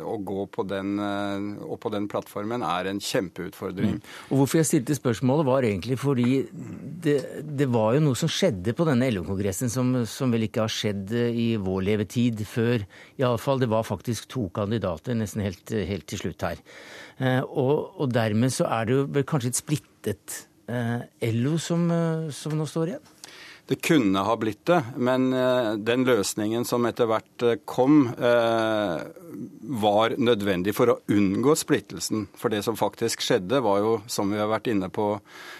Speaker 8: Å gå på den, eh, og på den plattformen er en kjempeutfordring.
Speaker 1: Og hvorfor jeg stilte spørsmålet var egentlig fordi det, det var jo noe som skjedde på denne LO-kongressen som, som vel ikke har skjedd eh, i vår levetid før. Iallfall det var faktisk to kandidater nesten helt, helt til slutt her. Eh, og, og dermed så er det jo kanskje et splittet LO som, eh, som nå står igjen?
Speaker 8: Det kunne ha blitt det, men eh, den løsningen som etter hvert eh, kom, eh, var nødvendig for å unngå splittelsen. For det som faktisk skjedde, var jo, som vi har vært inne på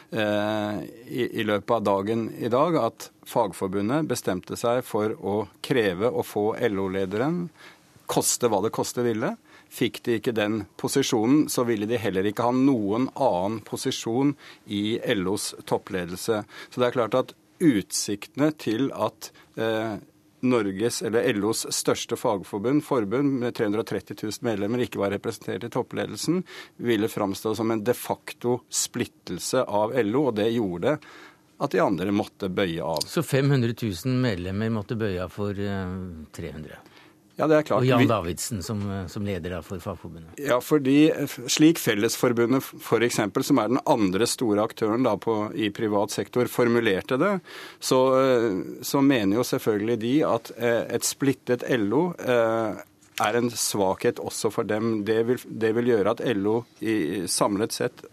Speaker 8: eh, i løpet av dagen i dag, at Fagforbundet bestemte seg for å kreve å få LO-lederen, koste hva det koste ville. Fikk de ikke den posisjonen, så ville de heller ikke ha noen annen posisjon i LOs toppledelse. Så det er klart at utsiktene til at eh, Norges, eller LOs største fagforbund, forbund med 330 000 medlemmer, ikke var representert i toppledelsen, ville framstå som en de facto splittelse av LO, og det gjorde at de andre måtte bøye av.
Speaker 1: Så 500 000 medlemmer måtte bøye av for 300? Eh,
Speaker 8: ja, det er klart.
Speaker 1: Og Jan Davidsen som, eh, som leder for Fagforbundet?
Speaker 8: Ja, fordi slik Fellesforbundet f.eks., som er den andre store aktøren på, i privat sektor, formulerte det, så, så, mener jo selvfølgelig de at et splittet LO eh, er en svakhet også for dem. Det vil, det vil gjøre at LO i, samlet sett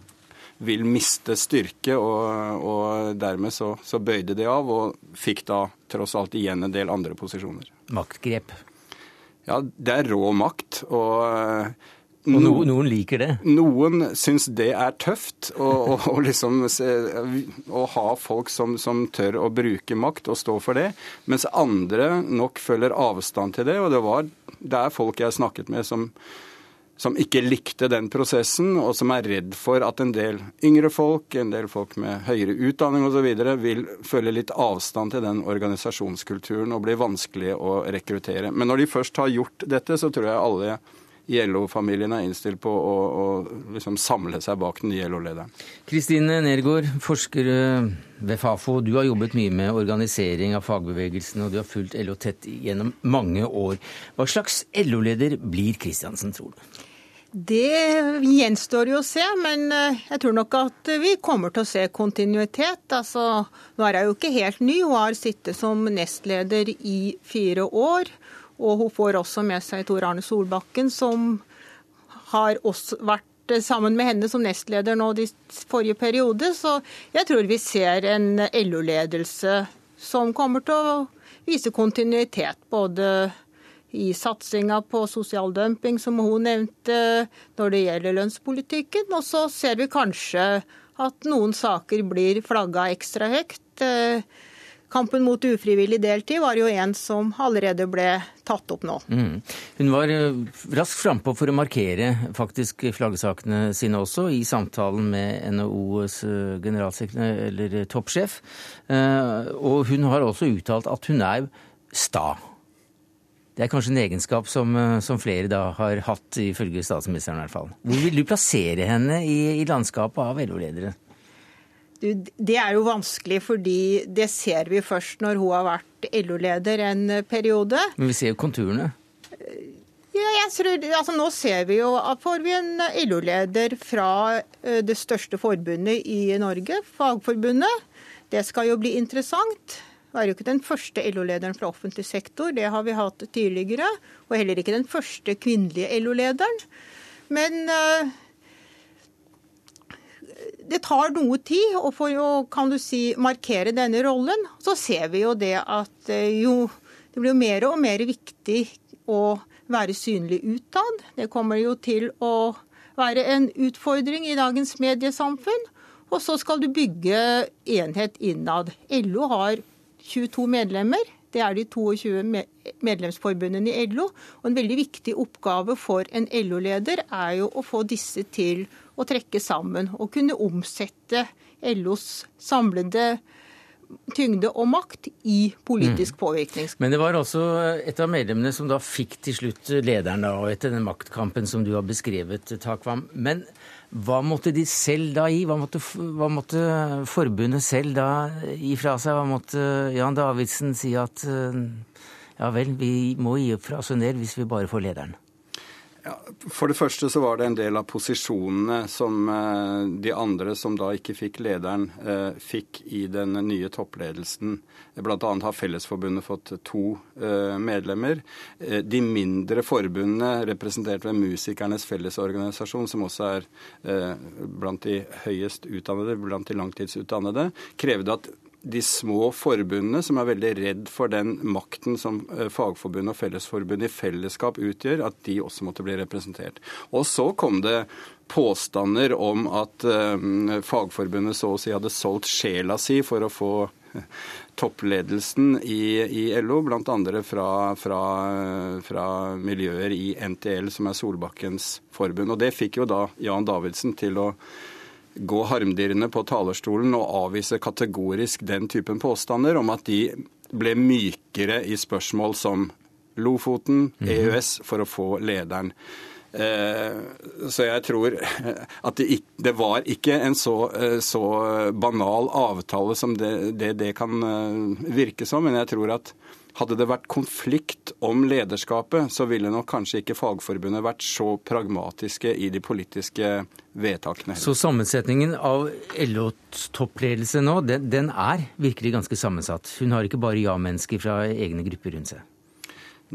Speaker 8: vil miste styrke, og, og dermed så, så, bøyde de av, og fikk da tross alt igjen en del andre posisjoner.
Speaker 1: Maktgrep?
Speaker 8: Ja, det er rå makt. og...
Speaker 1: Og no, noen liker det?
Speaker 8: Noen syns det er tøft å liksom ha folk som, som, tør å bruke makt og stå for det, mens andre nok følger avstand til det. Og det, var, det er folk jeg har snakket med som, som ikke likte den prosessen, og som er redd for at en del yngre folk, en del folk med høyere utdanning osv. vil føle litt avstand til den organisasjonskulturen og bli vanskelig å rekruttere. Men når de først har gjort dette, så tror jeg alle i LO-familien er innstilt på å, å liksom samle seg bak den nye LO-lederen.
Speaker 1: Kristine Nergård, forsker eh, ved Fafo. Du har jobbet mye med organisering av fagbevegelsen, og du har fulgt LO tett gjennom mange år. Hva slags LO-leder blir Kristiansen, tror du?
Speaker 9: Det gjenstår jo å se, men eh, jeg tror nok at vi kommer til å se kontinuitet. Altså, nå er jeg jo ikke helt ny, hun har sittet som nestleder i fire år. Og hun får også med seg Tor Arne Solbakken, som har også vært sammen med henne som nestleder nå de forrige periode. Så jeg tror vi ser en LO-ledelse som kommer til å vise kontinuitet. Både i satsinga på sosial dumping, som hun nevnte, når det gjelder lønnspolitikken. Og så ser vi kanskje at noen saker blir flagga ekstra høyt. Kampen mot ufrivillig deltid var jo en som allerede ble tatt opp nå. Mm.
Speaker 1: Hun var eh, raskt frampå for å markere faktisk flaggesakene sine også, i samtalen med NHOs eh, eller eh, toppsjef. Og hun har også uttalt at hun er sta. Det er kanskje en egenskap som, som flere da har hatt, ifølge statsministeren i hvert fall. Hvor vil du plassere henne i, i landskapet av LO-ledere?
Speaker 9: Det er jo vanskelig, fordi det ser vi først når hun har vært LO-leder en periode.
Speaker 1: Men vi ser jo konturene.
Speaker 9: Ja, jeg tror, altså Nå ser vi jo at får vi en LO-leder fra eh, det største forbundet i Norge, Fagforbundet. Det skal jo bli interessant. Er jo ikke den første LO-lederen fra offentlig sektor, det har vi hatt tidligere. Og heller ikke den første kvinnelige LO-lederen. Men uh, det tar noe tid å få kan du si, markere denne rollen. Så ser vi jo det at eh, jo, det blir jo mer og mer viktig å være synlig utad. Det kommer jo til å være en utfordring i dagens mediesamfunn. Og så skal du bygge enhet innad. LO har 22 medlemmer. Det er de 22 medlemsforbundene i LO. Og en veldig viktig oppgave for en LO-leder er jo å få disse til å trekke sammen og kunne omsette LOs samlede tyngde og makt i politisk mm. påvirkning.
Speaker 1: Men det var også et av medlemmene som da fikk til slutt lederen, da, og etter den maktkampen som du har beskrevet, Takvam. Men hva måtte de selv da gi? Hva måtte, hva måtte, forbundet selv da gi fra seg? Hva måtte Jan Davidsen si at ja vel, vi må gi opp fra oss en del hvis vi bare får lederen?
Speaker 8: Ja, for det første så var det en del av posisjonene som eh, de andre som da ikke fikk lederen, eh, fikk i den nye toppledelsen. Bl.a. har Fellesforbundet fått to eh, medlemmer. De mindre forbundene, representert ved Musikernes Fellesorganisasjon, som også er blant de høyest utdannede, blant de langtidsutdannede, krevde at de små forbundene, som er veldig redd for den makten som fagforbund Fagforbundet og Fellesforbundet i fellesskap utgjør, at de også måtte bli representert. Og så kom det påstander om at uh, Fagforbundet så å si hadde solgt sjela si for å få toppledelsen i, i LO, bl.a. Fra, fra, fra miljøer i NTL, som er Solbakkens forbund. Og Det fikk jo da Jan Davidsen til å gå harmdirrende på talerstolen og avvise kategorisk den typen påstander om at de ble mykere i spørsmål som Lofoten, EØS, mhm. for å få lederen. Eh, så jeg tror at det, det var ikke en så, eh, så, banal avtale som det, det, det kan eh, virke som, men jeg tror at hadde det vært konflikt om lederskapet, så ville nok kanskje ikke Fagforbundet vært så pragmatiske i de politiske vedtakene.
Speaker 1: Så sammensetningen av LOs toppledelse nå, den, den er virkelig ganske sammensatt? Hun har ikke bare ja-mennesker fra egne grupper rundt seg?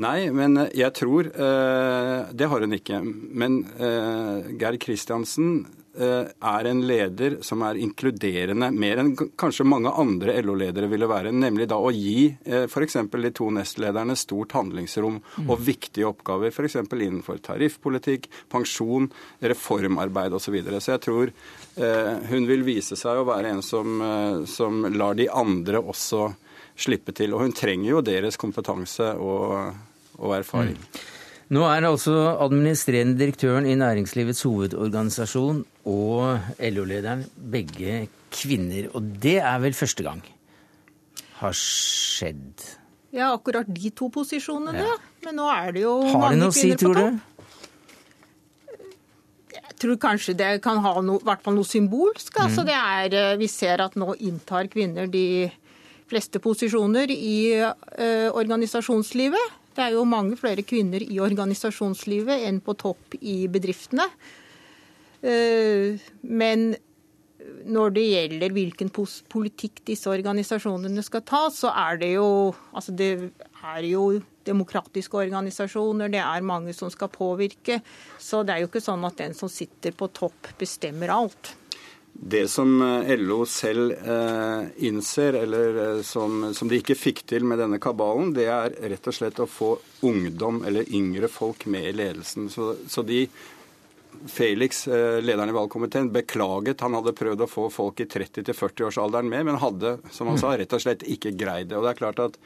Speaker 8: Nei, men jeg tror eh, Det har hun ikke. Men eh, Geir Kristiansen Eh, er en leder som er inkluderende, mer enn kanskje mange andre LO-ledere ville være. Nemlig da å gi eh, f.eks. de to nestlederne stort handlingsrom og mm. viktige oppgaver. F.eks. innenfor tariffpolitikk, pensjon, reformarbeid osv. Så, videre. så jeg tror eh, hun vil vise seg å være en som, som lar de andre også slippe til. Og hun trenger jo deres kompetanse og, og erfaring. Mm.
Speaker 1: Nå er altså administrerende direktøren i Næringslivets hovedorganisasjon og LO-lederen begge kvinner. Og det er vel første gang har skjedd?
Speaker 9: Ja, akkurat de to posisjonene. Ja. Men nå er det jo har mange det kvinner si, på topp. Jeg tror kanskje det kan ha noe, i hvert fall noe symbolsk. Mm. Altså det er, eh, vi ser at nå inntar kvinner de fleste posisjoner i ø, organisasjonslivet. Det er jo mange flere kvinner i organisasjonslivet enn på topp i bedriftene. Eh, men når det gjelder hvilken politikk disse organisasjonene skal ta, så er det jo Altså det er jo demokratiske organisasjoner, det er mange som skal påvirke. Så det er jo ikke sånn at den som sitter på topp, bestemmer alt.
Speaker 8: Det som eh, LO selv eh, innser, eller eh, som, som, de ikke fikk til med denne kabalen, det er rett og slett å få ungdom eller yngre folk med i ledelsen. Så, så de Felix, eh, lederen i valgkomiteen, beklaget. Han hadde prøvd å få folk i 30-40-årsalderen med, men hadde som han sa, rett og slett ikke greid det. Og det er klart at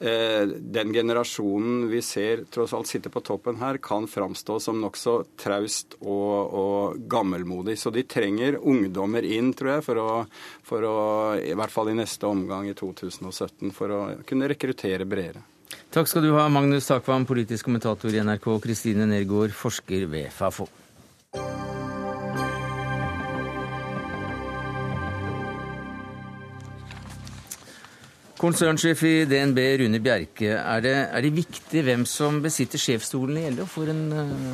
Speaker 8: eh, Den generasjonen vi ser tross alt sitte på toppen her, kan framstå som nokså traust og, og, gammelmodig. Så de trenger ungdommer inn, tror jeg, for å, for å, i hvert fall i neste omgang i 2017, for å kunne rekruttere bredere.
Speaker 1: Takk skal du ha, Magnus Takvam, politisk kommentator i NRK, Kristine Nergård, forsker ved Fafo. Konsernsjef i DNB, Rune Bjerke. Er det, er det, viktig hvem som besitter sjefsstolen i LO for, en,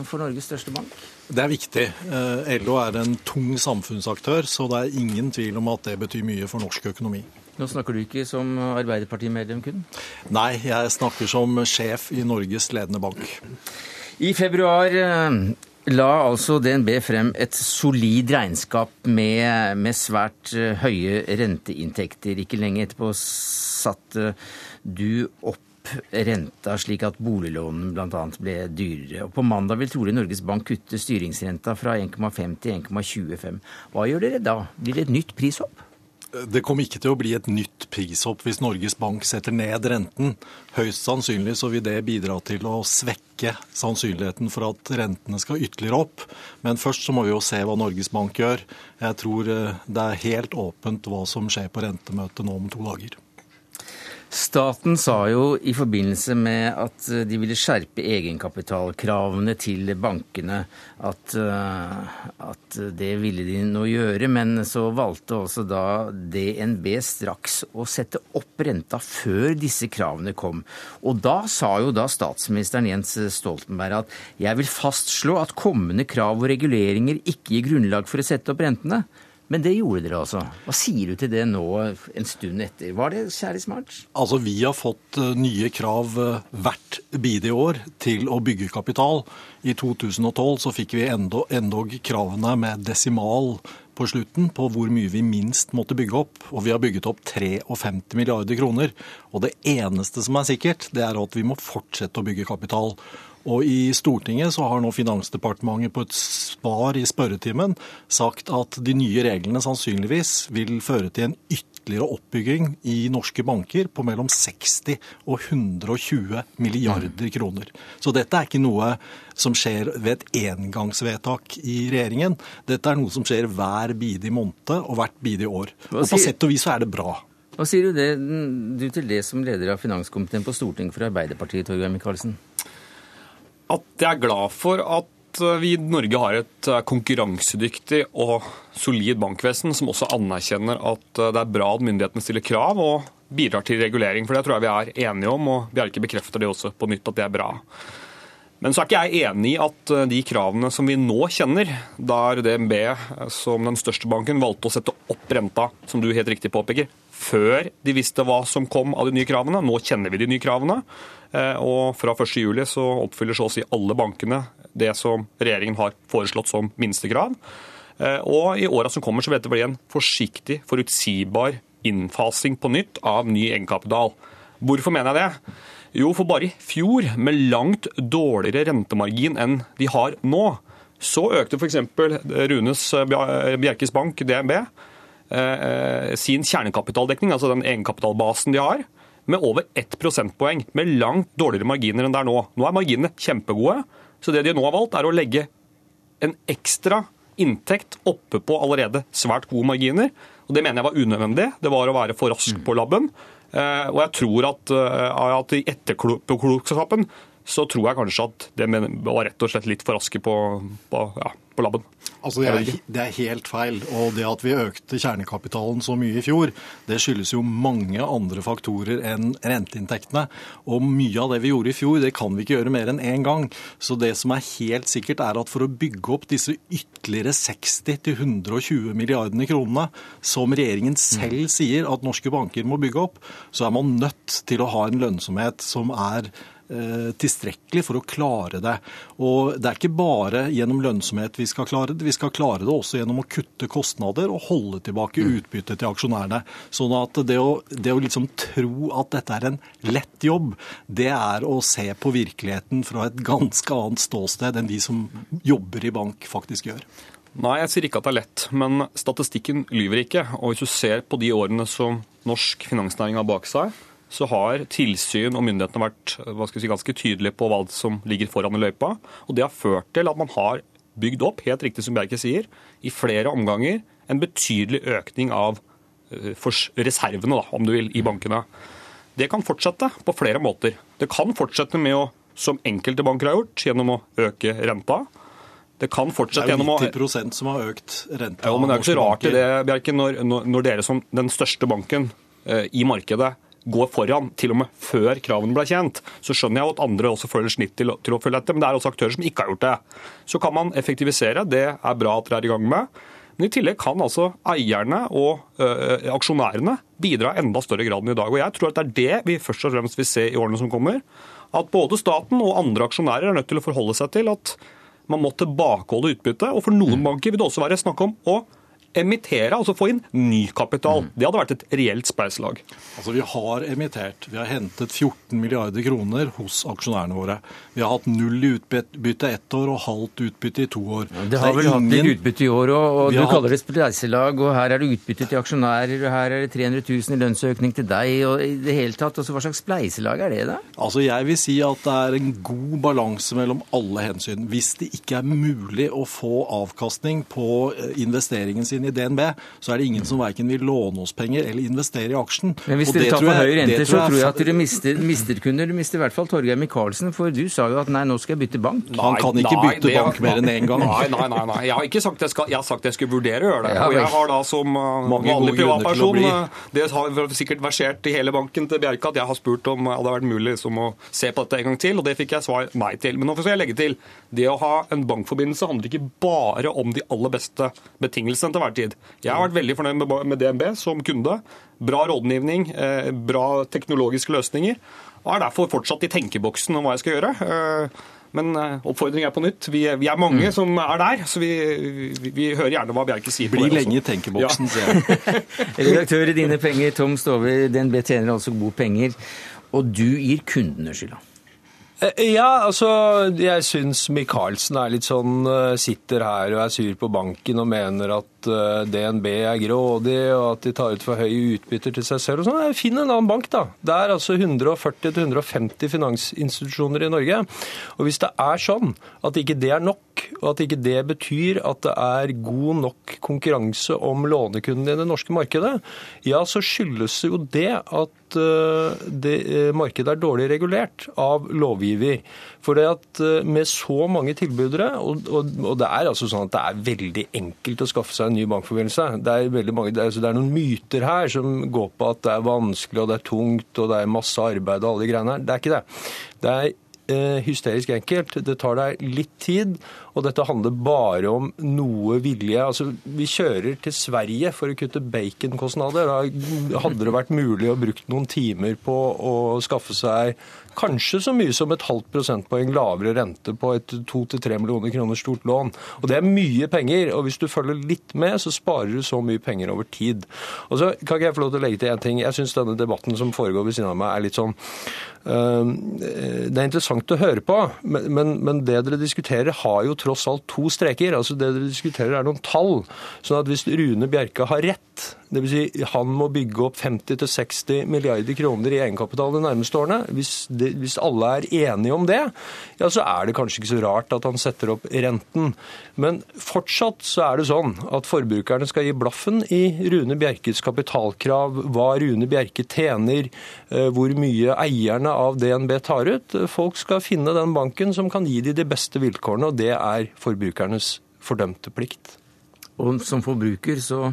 Speaker 1: for, Norges største bank?
Speaker 10: Det er viktig. Eh, LO er en tung samfunnsaktør, så det er ingen tvil om at det betyr mye for norsk økonomi.
Speaker 1: Nå snakker du ikke som Arbeiderpartimedlem kun?
Speaker 10: Nei, jeg snakker som sjef i Norges ledende bank.
Speaker 1: I februar eh, la altså DNB frem et solid regnskap med, med, svært eh, høye renteinntekter. Ikke lenge etterpå satte du opp renta slik at boliglånene bl.a. ble dyrere. Og På mandag vil trolig Norges Bank kutte styringsrenta fra 1,5 til 1,25. Hva gjør dere da? Blir det et nytt prishopp?
Speaker 10: Det kommer ikke til å bli et nytt prishopp hvis Norges Bank setter ned renten. Høyst sannsynlig så vil det bidra til å svekke sannsynligheten for at rentene skal ytterligere opp. Men først så må vi jo se hva Norges Bank gjør. Jeg tror eh, det er helt åpent hva som skjer på rentemøtet nå om to dager.
Speaker 1: Staten sa jo i forbindelse med at eh, de ville skjerpe egenkapitalkravene til bankene, at, eh, at, det ville de nå gjøre. Men så valgte også da DNB straks å sette opp renta før disse kravene kom. Og da sa jo da statsministeren Jens Stoltenberg at jeg vil fastslå at kommende krav og reguleringer ikke gir grunnlag for å sette opp rentene. Men det gjorde dere altså. Hva sier du til det nå en stund etter? Var det særlig smart?
Speaker 10: Altså, Vi har fått eh, nye krav eh, hvert bidige år til å bygge kapital. I 2012 så fikk vi endog kravene med desimal på slutten på hvor mye vi minst måtte bygge opp. Og vi har bygget opp 53 milliarder kroner. Og det eneste som er sikkert, det er at vi må fortsette å bygge kapital. Og i Stortinget så har nå Finansdepartementet på et svar i spørretimen sagt at de nye reglene sannsynligvis vil føre til en ytterligere oppbygging i norske banker på mellom 60 og 120 milliarder kroner. Så dette er ikke noe som skjer ved et engangsvedtak i regjeringen. Dette er noe som skjer hver bidige måned og hvert bidige år. Og på sett og vis så er det bra.
Speaker 1: Hva sier du, det, du til det som leder av finanskomiteen på Stortinget for Arbeiderpartiet, Torgeir Micaelsen?
Speaker 11: At jeg er glad for at eh, vi i Norge har et eh, konkurransedyktig og solid bankvesen som også anerkjenner at eh, det er bra at myndighetene stiller krav og bidrar til regulering. For det tror jeg vi er enige om, og Bjerke bekrefter det også på nytt at det er bra. Men så er ikke jeg enig i at de kravene som vi nå kjenner, der DNB som den største banken valgte å sette opp renta, som du helt riktig påpeker, før de visste hva som kom av de nye kravene. Nå kjenner vi de nye kravene. Eh, og fra 1.7 så oppfyller så å si alle bankene det som regjeringen har foreslått som minstekrav. Eh, og i åra som kommer så vil dette bli en forsiktig, forutsigbar innfasing på nytt av ny egenkapital. Hvorfor mener jeg det? Jo, for bare i fjor, med langt dårligere rentemargin enn de har nå, så økte f.eks. Runes Bjerkes Bank, DNB, eh, sin kjernekapitaldekning, altså den egenkapitalbasen de har, med over ett prosentpoeng, med langt dårligere marginer enn det er nå. Nå er marginene kjempegode, så det de nå har valgt, er å legge en ekstra inntekt oppe på allerede svært gode marginer. Og Det mener jeg var unødvendig. Det var å være for rask på labben. Eh, og jeg tror at, eh, at i etterklokskapen så tror jeg kanskje at det var rett og slett litt for raske på, på, ja, på labben.
Speaker 10: Altså det er, det er, helt feil. Og det at vi økte kjernekapitalen så mye i fjor, det skyldes jo mange andre faktorer enn renteinntektene. Og mye av det vi gjorde i fjor, det kan vi ikke gjøre mer enn én gang. Så det som er helt sikkert, er at for å bygge opp disse ytterligere 60-120 milliardene kronene, som regjeringen selv sier at norske banker må bygge opp, så er man nødt til å ha en lønnsomhet som er tilstrekkelig for å klare det. Og Det er ikke bare gjennom lønnsomhet vi skal klare det, vi skal klare det også gjennom å kutte kostnader og holde tilbake mm. utbyttet til aksjonærene. Sånn at det å, det å liksom tro at dette er en lett jobb, det er å se på virkeligheten fra et ganske annet ståsted enn de som jobber i bank faktisk gjør.
Speaker 11: Nei, jeg sier ikke at det er lett, men statistikken lyver ikke. Og hvis du ser på de årene som norsk finansnæring har bak seg, så har tilsyn og myndighetene vært si, ganske tydelige på hva som ligger foran i løypa. Og det har ført til at man har bygd opp, helt riktig som Bjerke sier, i flere omganger en betydelig økning av eh, reservene, da, om du vil, i bankene. Det kan fortsette på flere måter. Det kan fortsette med å, som enkelte banker har gjort, gjennom å øke renta. Det kan fortsette gjennom å
Speaker 10: Det er jo 90 som har økt renta.
Speaker 11: Ja, men Det er ikke så rart i det, Bjerke, når, når, dere som den største banken eh, i markedet går foran, til og med før kravene ble kjent, så skjønner jeg at andre også føler snitt til, til, å følge etter. Men det er også aktører som ikke har gjort det. Så kan man effektivisere, det er bra at dere er i gang med. Men i tillegg kan altså eierne og ø, aksjonærene bidra enda større grad enn i dag. Og jeg tror at det er det vi først og fremst vil se i årene som kommer. At både staten og andre aksjonærer er nødt til å forholde seg til at man må tilbakeholde utbytte. Og for noen banker vil det også være snakk om å emittere, altså få inn ny kapital. Mm. Det hadde vært et reelt spleiselag.
Speaker 10: Altså, vi har emittert. Vi har hentet 14 milliarder kroner hos aksjonærene våre. Vi har hatt null i utbytte ett år og halvt utbytte i to år.
Speaker 1: Ja, det har vel ingen... hatt litt utbytte i år òg, og du har kaller det spleiselag. Og her er det utbytte til aksjonærer, og her er det 300 000 i lønnsøkning til deg, og i det hele tatt. Altså, hva slags spleiselag er det, da?
Speaker 10: Altså, Jeg vil si at det er en god balanse mellom alle hensyn. Hvis det ikke er mulig å få avkastning på eh, investeringen sin i DNB, så er det ingen som verken vil låne oss penger eller investere i aksjen.
Speaker 1: Men hvis dere tar for høye renter, så tror jeg at dere mister, mister kunder. Du mister i hvert fall Torgeir Micaelsen, for du sa jo at nei, nå skal jeg bytte bank.
Speaker 10: Nei, Han kan ikke nei, bytte det, bank mer enn én gang.
Speaker 11: Nei, nei, nei, nei. Jeg har ikke sagt jeg, skal, jeg har sagt jeg skulle vurdere å gjøre det. Ja, og jeg har da som uh, vanlig privatperson uh, Det har sikkert versert i hele banken til Bjerke at jeg har spurt om det hadde vært mulig som å se på dette en gang til, og det fikk jeg svar nei til. Men nå skal jeg legge til det å ha en bankforbindelse handler ikke bare om de aller beste betingelsene til tid. Jeg har vært veldig fornøyd med DNB som kunde. Bra rådgivning, eh, bra teknologiske løsninger. Og er derfor fortsatt i tenkeboksen om hva jeg skal gjøre. Eh, men eh, oppfordring er på nytt. Vi, vi er mange mm. som er der, så vi, vi, vi, hører gjerne hva Bjerke sier.
Speaker 10: Bli lenge i tenkeboksen, ja. sier
Speaker 1: jeg. Redaktør i Dine Penger, Tom Stover, DNB tjener altså gode penger. Og du gir kundene skylda.
Speaker 12: Eh, ja, altså jeg syns Michaelsen er litt sånn eh, Sitter her og er sur på banken og mener at eh, DNB er grådig og at de tar ut for høye utbytter til seg selv og sånn. Finn en annen bank, da. Det er altså 140-150 finansinstitusjoner i Norge. Og hvis det er sånn at ikke det er nok, og at ikke det betyr at det er god nok konkurranse om lånekundene i det norske markedet, ja, så skyldes jo det at eh, det, eh, markedet er dårlig regulert av lovgiver. For det at eh, med så mange tilbydere, og, det er altså sånn at det er veldig enkelt å skaffe seg en ny bankforbindelse. Det er, mange, altså det er noen myter her som går på at det er vanskelig og det er tungt og det er masse arbeid og alle de greiene her. Det er ikke det. Det er hysterisk enkelt. Det tar deg litt tid, og dette handler bare om noe vilje. Altså, Vi kjører til Sverige for å kutte baconkostnader. Da hadde det vært mulig å bruke noen timer på å skaffe seg kanskje så mye som et halvt prosentpoeng lavere rente på et to til tre millioner kroner stort lån. Og Det er mye penger, og hvis du følger litt med, så sparer du så mye penger over tid. Og så kan ikke jeg få lov til å legge til én ting. Jeg syns denne debatten som foregår ved siden av meg, er litt sånn Det er interessant å høre på, men det dere diskuterer, har jo tross alt to streker. altså Det dere diskuterer er noen tall. sånn at hvis Rune Bjerke har rett, dvs. Si han må bygge opp 50-60 milliarder kroner i egenkapital de nærmeste årene, hvis, det, hvis, alle er enige om det, ja så er det kanskje ikke så rart at han setter opp renten. Men fortsatt så er det sånn at forbrukerne skal gi blaffen i Rune Bjerkes kapitalkrav, hva Rune Bjerke tjener, eh, hvor mye eierne av DNB tar ut. Folk skal finne den banken som kan gi dem de beste vilkårene, og det er forbrukernes fordømte plikt.
Speaker 1: Og som forbruker så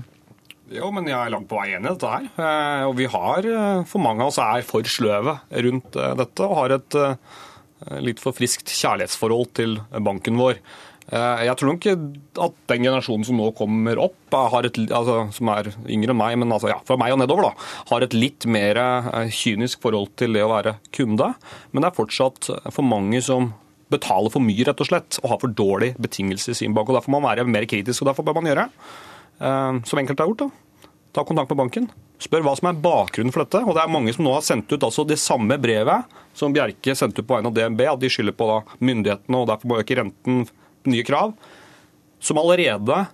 Speaker 11: jo, men jeg er langt på vei enig i dette her. Eh, og vi har, eh, for mange av oss er for sløve rundt eh, dette og har et litt for friskt kjærlighetsforhold til banken vår. Jeg tror nok at den generasjonen som nå kommer opp, et, altså, som er yngre enn meg, men altså, ja, fra meg og nedover, da, har et litt mer kynisk forhold til det å være kunde. Men det er fortsatt for mange som betaler for mye, rett og slett, og har for dårlige betingelser i sin bank. og Derfor må man være mer kritisk, og derfor bør man gjøre som enkelte har gjort. da ta kontakt med banken. Spør hva som er bakgrunnen for dette. Og det er mange som nå har sendt ut altså det samme brevet som Bjerke sendte ut på vegne av DNB, at de skylder på da myndighetene og derfor må øke renten nye krav, som allerede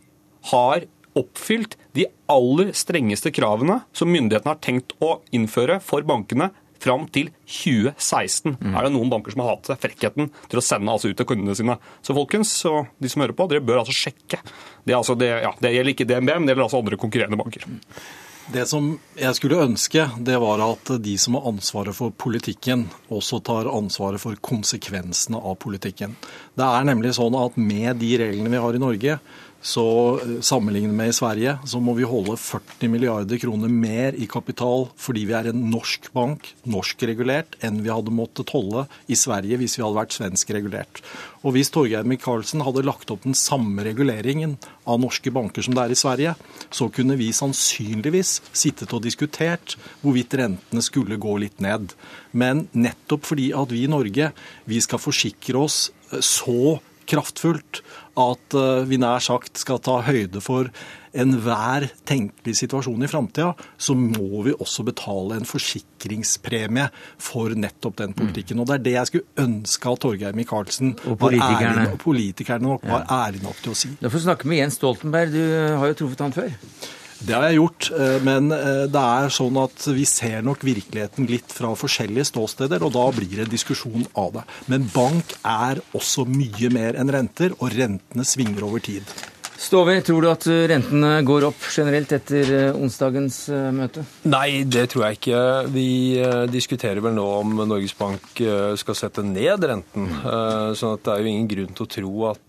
Speaker 11: har oppfylt de aller strengeste kravene som myndighetene har tenkt å innføre for bankene fram til 2016. Mm. Er det noen banker som har hatt frekkheten til å sende altså ut til kundene sine? Så folkens, og de som hører på, dere bør altså sjekke. Det, altså, det, ja, det gjelder ikke DNB, men det gjelder altså andre konkurrerende banker.
Speaker 10: Det som jeg skulle ønske, det var at de som har ansvaret for politikken, også tar ansvaret for konsekvensene av politikken. Det er nemlig sånn at med de reglene vi har i Norge, så eh, sammenlignet med i Sverige, så må vi holde 40 milliarder kroner mer i kapital fordi vi er en norsk bank, norskregulert, enn vi hadde måttet holde i Sverige hvis vi hadde vært svenskregulert. Og hvis Torgeir Micaelsen hadde lagt opp den samme reguleringen av norske banker som det er i Sverige, så kunne vi sannsynligvis sittet og diskutert hvorvidt rentene skulle gå litt ned. Men nettopp fordi at vi i Norge vi skal forsikre oss så kraftfullt at eh, vi nær sagt skal ta høyde for enhver tenkelig situasjon i framtida, så må vi også betale en forsikringspremie for nettopp den politikken. Og Det er det jeg skulle ønske at Torgeir Micaelsen og politikerne. Var politikerne nok var ærlige nok til å si.
Speaker 1: Da får vi snakke med Jens Stoltenberg, du har jo truffet han før.
Speaker 10: Det har jeg gjort, eh, men eh, det er sånn at vi ser nok virkeligheten litt fra forskjellige ståsteder, og da blir det diskusjon av det. Men bank er også mye mer enn renter, og rentene svinger over tid.
Speaker 1: Stove, tror du at rentene går opp generelt etter eh, onsdagens møte?
Speaker 12: Nei, det tror jeg ikke. Vi diskuterer vel nå om Norges Bank skal sette ned renten. sånn at det er jo ingen grunn til å tro at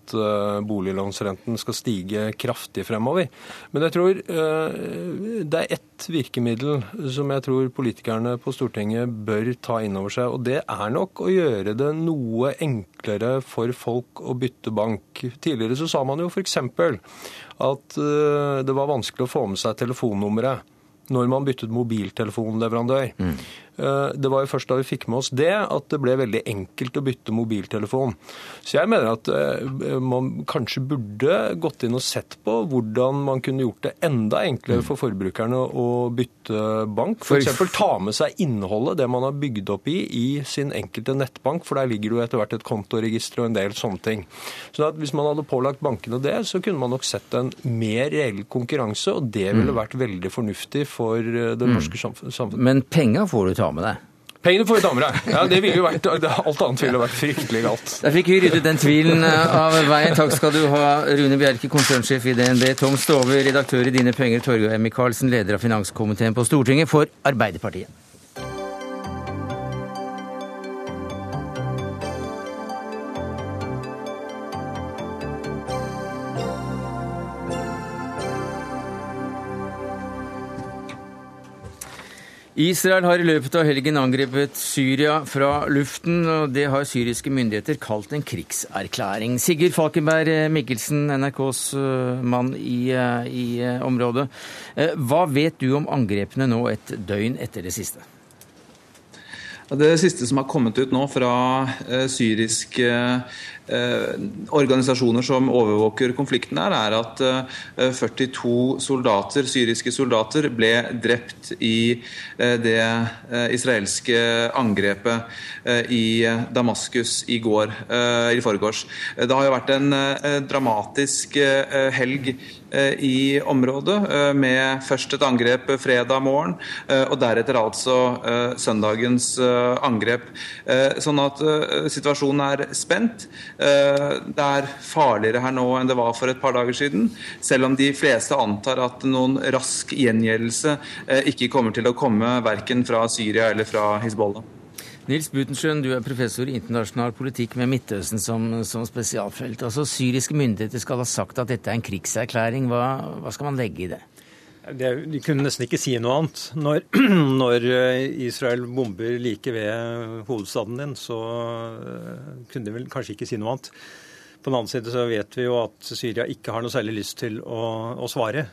Speaker 12: boliglånsrenten skal stige kraftig fremover. Men jeg tror det er ett virkemiddel som jeg tror politikerne på Stortinget bør ta inn over seg. Og det er nok å gjøre det noe enklere for folk å bytte bank. Tidligere så sa man jo f.eks. at uh, det var vanskelig å få med seg telefonnummeret når man byttet mobiltelefonleverandør. Mm. Eh, det var jo først da vi fikk med oss det, at det ble veldig enkelt å bytte mobiltelefon. Så jeg mener at eh, man kanskje burde gått inn og sett på hvordan man kunne gjort det enda enklere for forbrukerne å bytte bank. F.eks. ta med seg innholdet, det man har bygd opp i, i sin enkelte nettbank, for der ligger det jo etter hvert et kontoregister og en del sånne ting. Så at hvis man hadde pålagt bankene det, så kunne man nok sett en mer reell konkurranse, og det ville mm. vært veldig fornuftig for eh, det mm. norske samfunnet.
Speaker 1: Men penger får du ta med deg?
Speaker 12: Pengene får vi ta med deg. Ja, det ville jo vært, alt annet ville vært fryktelig galt.
Speaker 1: Da fikk vi ryddet den tvilen eh, av veien. Takk skal du ha, Rune Bjerke, konsernsjef i DNB. Tom Stove, redaktør i Dine penger. Torgeir Micaelsen, leder av finanskomiteen på Stortinget for Arbeiderpartiet. Israel har i løpet av helgen angrepet Syria fra luften, og det har syriske myndigheter kalt en krigserklæring. Sigurd Falkenberg Mikkelsen, NRKs eh, mann i, eh, i eh, området. Hva vet du om angrepene nå et døgn etter det siste?
Speaker 13: Det siste som har kommet ut nå fra syriske Eh, organisasjoner som overvåker konflikten her, er at 42 eh, soldater, syriske soldater ble drept i eh, det israelske angrepet i Damaskus i går, i forgårs. Det har jo vært en dramatisk helg i området, med først et angrep fredag morgen, og deretter altså søndagens angrep. Sånn at situasjonen er spent. Eh, det er farligere her nå enn det var for et par dager siden, selv om de fleste antar at noen rask gjengjeldelse eh, ikke kommer til å komme verken fra Syria eller fra Hizbollah.
Speaker 1: Nils Butensjøen, du er professor i internasjonal politikk med Midtøsten som, som, spesialfelt. Altså, Syriske myndigheter skal ha sagt at dette er en krigserklæring. Hva, hva skal man legge i det?
Speaker 14: Det, de kunne nesten ikke si noe annet. Når, når, eh, Israel bomber like ved hovedstaden din, så eh, kunne de vel kanskje ikke si noe annet. På den annen side så vet vi jo at Syria ikke har noe særlig lyst til å, å svare.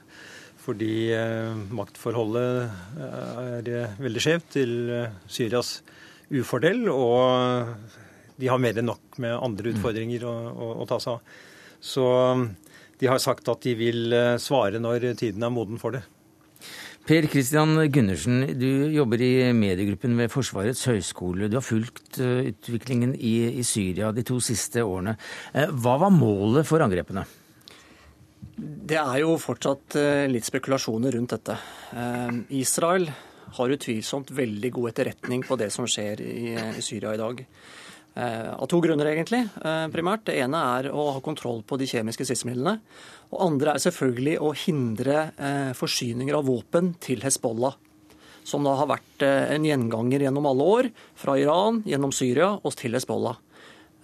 Speaker 14: Fordi eh, maktforholdet er eh, veldig skjevt til Syrias ufordel. Og de har mer enn nok med andre mm. utfordringer å, å, å ta seg av. Så de har sagt at de vil eh, svare når tiden er moden for det.
Speaker 1: Per Christian Gundersen, du jobber i mediegruppen ved Forsvarets høgskole. Du har fulgt eh, utviklingen i, i, Syria de to siste årene. Eh, hva var målet for angrepene?
Speaker 15: Det er jo fortsatt litt spekulasjoner rundt dette. Israel har utvilsomt veldig god etterretning på det som skjer i, i Syria i dag. Eh, av to grunner, egentlig, eh, primært. Det ene er å ha kontroll på de kjemiske stridsmidlene. Og andre er selvfølgelig å hindre eh, forsyninger av våpen til Hezbollah. Som da har vært en gjenganger gjennom alle år, fra Iran, gjennom Syria og til Hezbollah.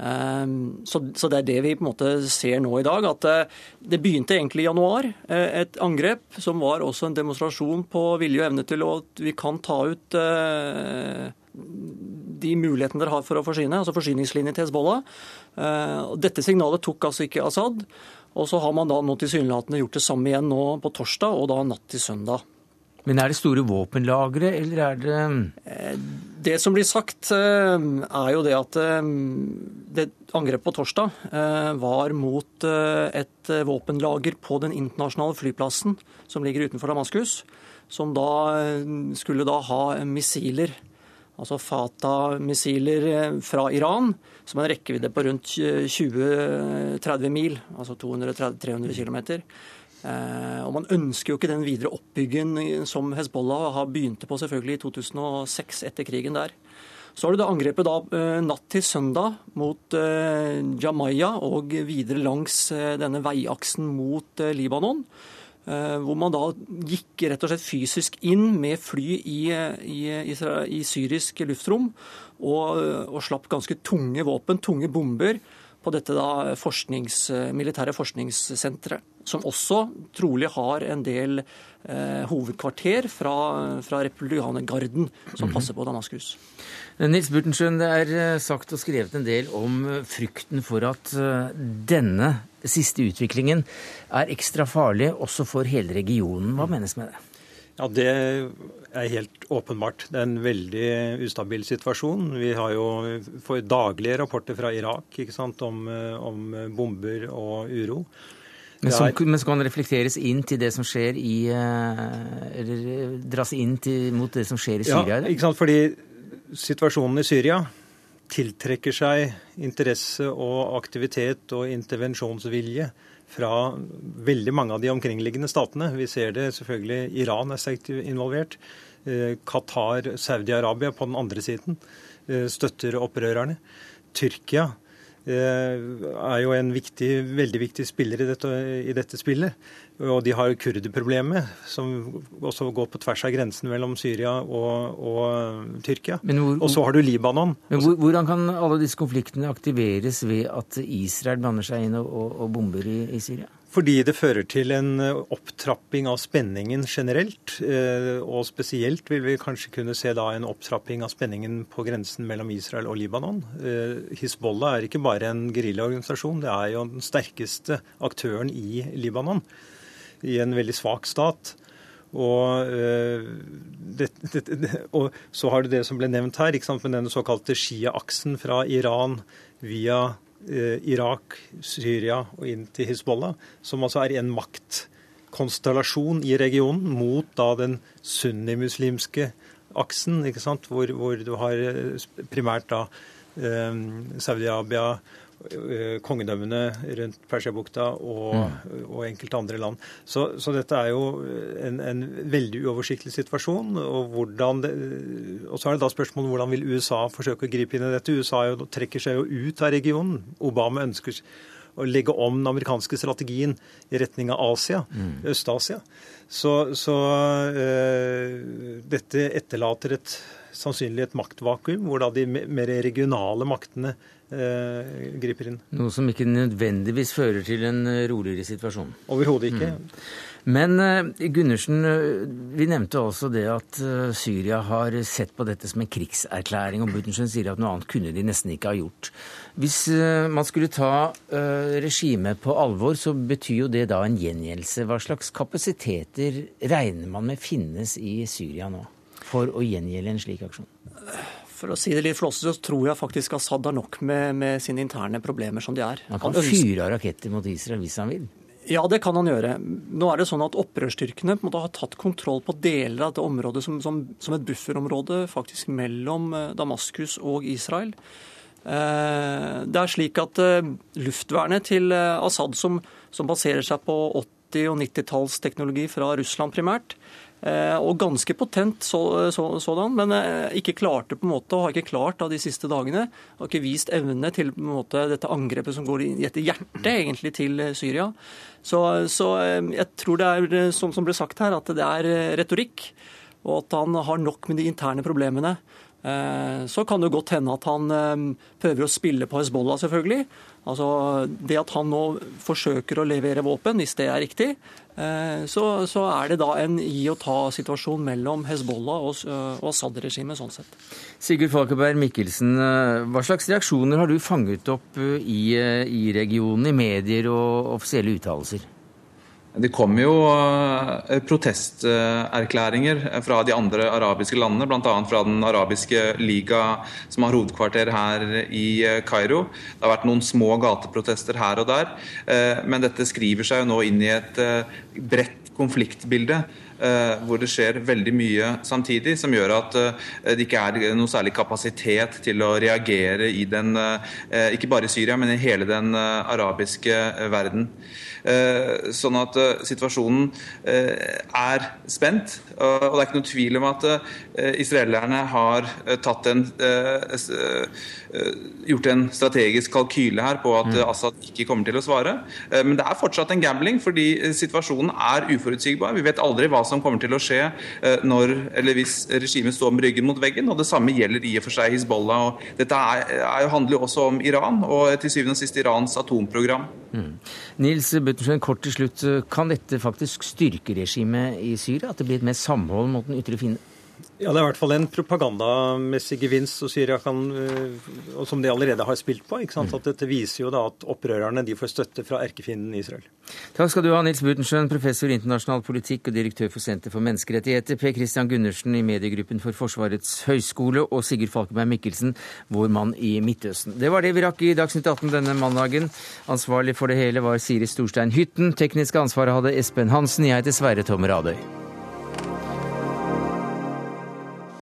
Speaker 15: Så, det er det vi på en måte ser nå i dag. At det begynte egentlig i januar. Et angrep som var også en demonstrasjon på vilje og evne til at vi kan ta ut de mulighetene dere har for å forsyne, altså forsyningslinjen til Hezbollah. Eh, dette signalet tok altså ikke Assad. Og så har man da nå tilsynelatende gjort det samme igjen nå på torsdag, og da natt til søndag.
Speaker 1: Men er det store våpenlagre, eller er det
Speaker 15: eh, Det som blir sagt, eh, er jo det at det angrepet på torsdag var mot et våpenlager på den internasjonale flyplassen som ligger utenfor Damaskus, som da skulle da ha missiler altså Fata-missiler eh, fra Iran, som har en rekkevidde på rundt 20-30 mil, altså 200-300 km. Eh, og Man ønsker jo ikke den videre oppbyggen som Hezbollah har begynte på selvfølgelig i 2006, etter krigen der. Så har du det angrepet da eh, natt til søndag mot Jamaya og videre langs denne veiaksen mot Libanon. Eh, hvor man da gikk rett og slett fysisk inn med fly i, i, i syrisk luftrom og, og, slapp ganske tunge våpen, tunge bomber, på dette da forsknings, militære forskningssenteret. Som også trolig har en del eh, hovedkvarter fra, fra republikanergarden som mhm. passer på Damaskus.
Speaker 1: Nils Burtensjøen, det er eh, sagt og skrevet en del om eh, frykten for at eh, denne siste utviklingen er ekstra farlig også for hele regionen. Hva menes med det?
Speaker 14: Ja, Det er helt åpenbart. Det er en veldig ustabil situasjon. Vi har jo får daglige rapporter fra Irak sant, om, om, bomber og uro.
Speaker 1: Men, som, men så kan reflekteres inn til det som skjer i Eller dras inn til, mot det som skjer i Syria?
Speaker 14: Ja, ikke sant, fordi situasjonen i Syria tiltrekker seg interesse og aktivitet og intervensjonsvilje fra veldig mange av de omkringliggende statene. Vi ser det selvfølgelig. Iran er sterkt involvert. Eh, Qatar, Saudi-Arabia på den andre siden eh, støtter opprørerne. Tyrkia er jo en viktig, veldig viktig spiller i dette, i dette spillet. Og de har kurderproblemet, som også går på tvers av grensen mellom Syria og, og Tyrkia. og så har du Libanon.
Speaker 1: Men hvor, Hvordan kan alle disse konfliktene aktiveres ved at Israel blander seg inn og, og bomber i, i Syria?
Speaker 14: Fordi det fører til en opptrapping av spenningen generelt. Eh, og spesielt vil vi kanskje kunne se da en opptrapping av spenningen på grensen mellom Israel og Libanon. Eh, Hizbollah er ikke bare en geriljaorganisasjon, det er jo den sterkeste aktøren i Libanon i en veldig svak stat. Og, det, det, det, og, så har du det som ble nevnt her, med den såkalte Shia-aksen fra Iran via øh, Irak, Syria og inn til Hizbollah, som altså er en maktkonstellasjon i regionen mot da den sunnimuslimske aksen, ikke sant, hvor, hvor du har øh, primært da Saudi-Arabia Eh, kongedømmene rundt Persiabukta og, mm. og, enkelte andre land. Så, så dette er jo en, en, veldig uoversiktlig situasjon. Og, det, og, så er det da spørsmålet hvordan vil USA forsøke å gripe inn i dette. USA jo, trekker seg jo ut av regionen. Obama ønsker å legge om den amerikanske strategien i retning av Asia, mm. Øst-Asia. Så, så øh, dette etterlater et, sannsynlig et maktvakuum, hvor da de mer regionale maktene eh, griper inn.
Speaker 1: Noe som ikke nødvendigvis fører til en eh, roligere situasjon?
Speaker 14: Overhodet ikke. Mm.
Speaker 1: Men eh, Gundersen, eh, vi nevnte også det at Syria har sett på dette som en krigserklæring, og Buttensen sier at noe annet kunne de nesten ikke ha gjort. Hvis man skulle ta regimet på alvor, så betyr jo det da en gjengjeldelse. Hva slags kapasiteter regner man med finnes i Syria nå for å gjengjelde en slik aksjon?
Speaker 15: For å si det litt flåsete, så tror jeg faktisk Assad har nok med, med, sine interne problemer som de er.
Speaker 1: Han kan fyre av raketter mot Israel hvis han vil?
Speaker 15: Ja, det kan han gjøre. Nå er det sånn at Opprørsstyrkene på en måte har tatt kontroll på deler av det området som, som, som et bufferområde faktisk mellom eh, Damaskus og Israel. Eh, det er slik at eh, luftvernet til Assad, som, som baserer seg på 80- og 90-tallsteknologi fra Russland primært, og ganske potent så, så, sådan, men eh, ikke klarte på en måte, og har ikke klart da de siste dagene, har ikke vist evne til på en måte dette angrepet som går i etter hjertet egentlig til eh, Syria. Så, så jeg tror det er, som, som ble sagt her, at det er retorikk, og at han har nok med de interne problemene. Så kan det godt hende at han prøver å spille på Hezbollah, selvfølgelig. Altså, Det at han nå forsøker å levere våpen, hvis det er riktig, Eh, så, så, er det da en gi og ta-situasjon mellom Hezbollah og, og Assad-regimet. sånn sett.
Speaker 1: Sigurd Falkeberg Mikkelsen, eh, hva slags reaksjoner har du fanget opp eh, i, i regionen, i medier og offisielle uttalelser?
Speaker 13: Det kom jo protesterklæringer fra de andre arabiske landene, bl.a. fra Den arabiske liga, som har hovedkvarter her i eh, Kairo. Det har vært noen små gateprotester her og der, eh, men dette skriver seg jo nå inn i et bredt konfliktbilde hvor det skjer veldig mye samtidig, som gjør at det ikke er noe særlig kapasitet til å reagere i den, ikke bare i Syria, men i hele den arabiske verden. Eh, sånn at eh, situasjonen eh, er spent. Og det er ikke noe tvil om at israelerne har tatt en, gjort en strategisk kalkyle her på at mm. Assad ikke kommer til å svare. Men det er fortsatt en gambling, fordi situasjonen er uforutsigbar. Vi vet aldri hva som kommer til å skje når, eller hvis regimet står med ryggen mot veggen. og Det samme gjelder i og for seg Hizbollah. og Dette er, er, handler jo også om Iran, og til syvende og sist Irans atomprogram. Mm.
Speaker 1: Nils Buttenschøn, kort til slutt. Kan dette faktisk styrke regimet i Syria? At det blir et mer samhold mot den ytre fiende?
Speaker 14: Ja, Det er i hvert fall en propagandamessig gevinst og Syria kan, eh, og som de allerede har spilt på. ikke sant? Mm. At Dette viser jo da at opprørerne de får støtte fra erkefienden Israel.
Speaker 1: Takk skal du ha, Nils Butenschøn, professor i internasjonal politikk og direktør for Senter for menneskerettigheter, Per Christian Gundersen i mediegruppen for Forsvarets høgskole og Sigurd Falkenberg Mikkelsen, vår mann i Midtøsten. Det var det vi rakk i Dagsnytt 18 denne mandagen. Ansvarlig for det hele var Siri Storstein Hytten. Tekniske ansvaret hadde Espen Hansen. Jeg heter Sverre Tom Radøy.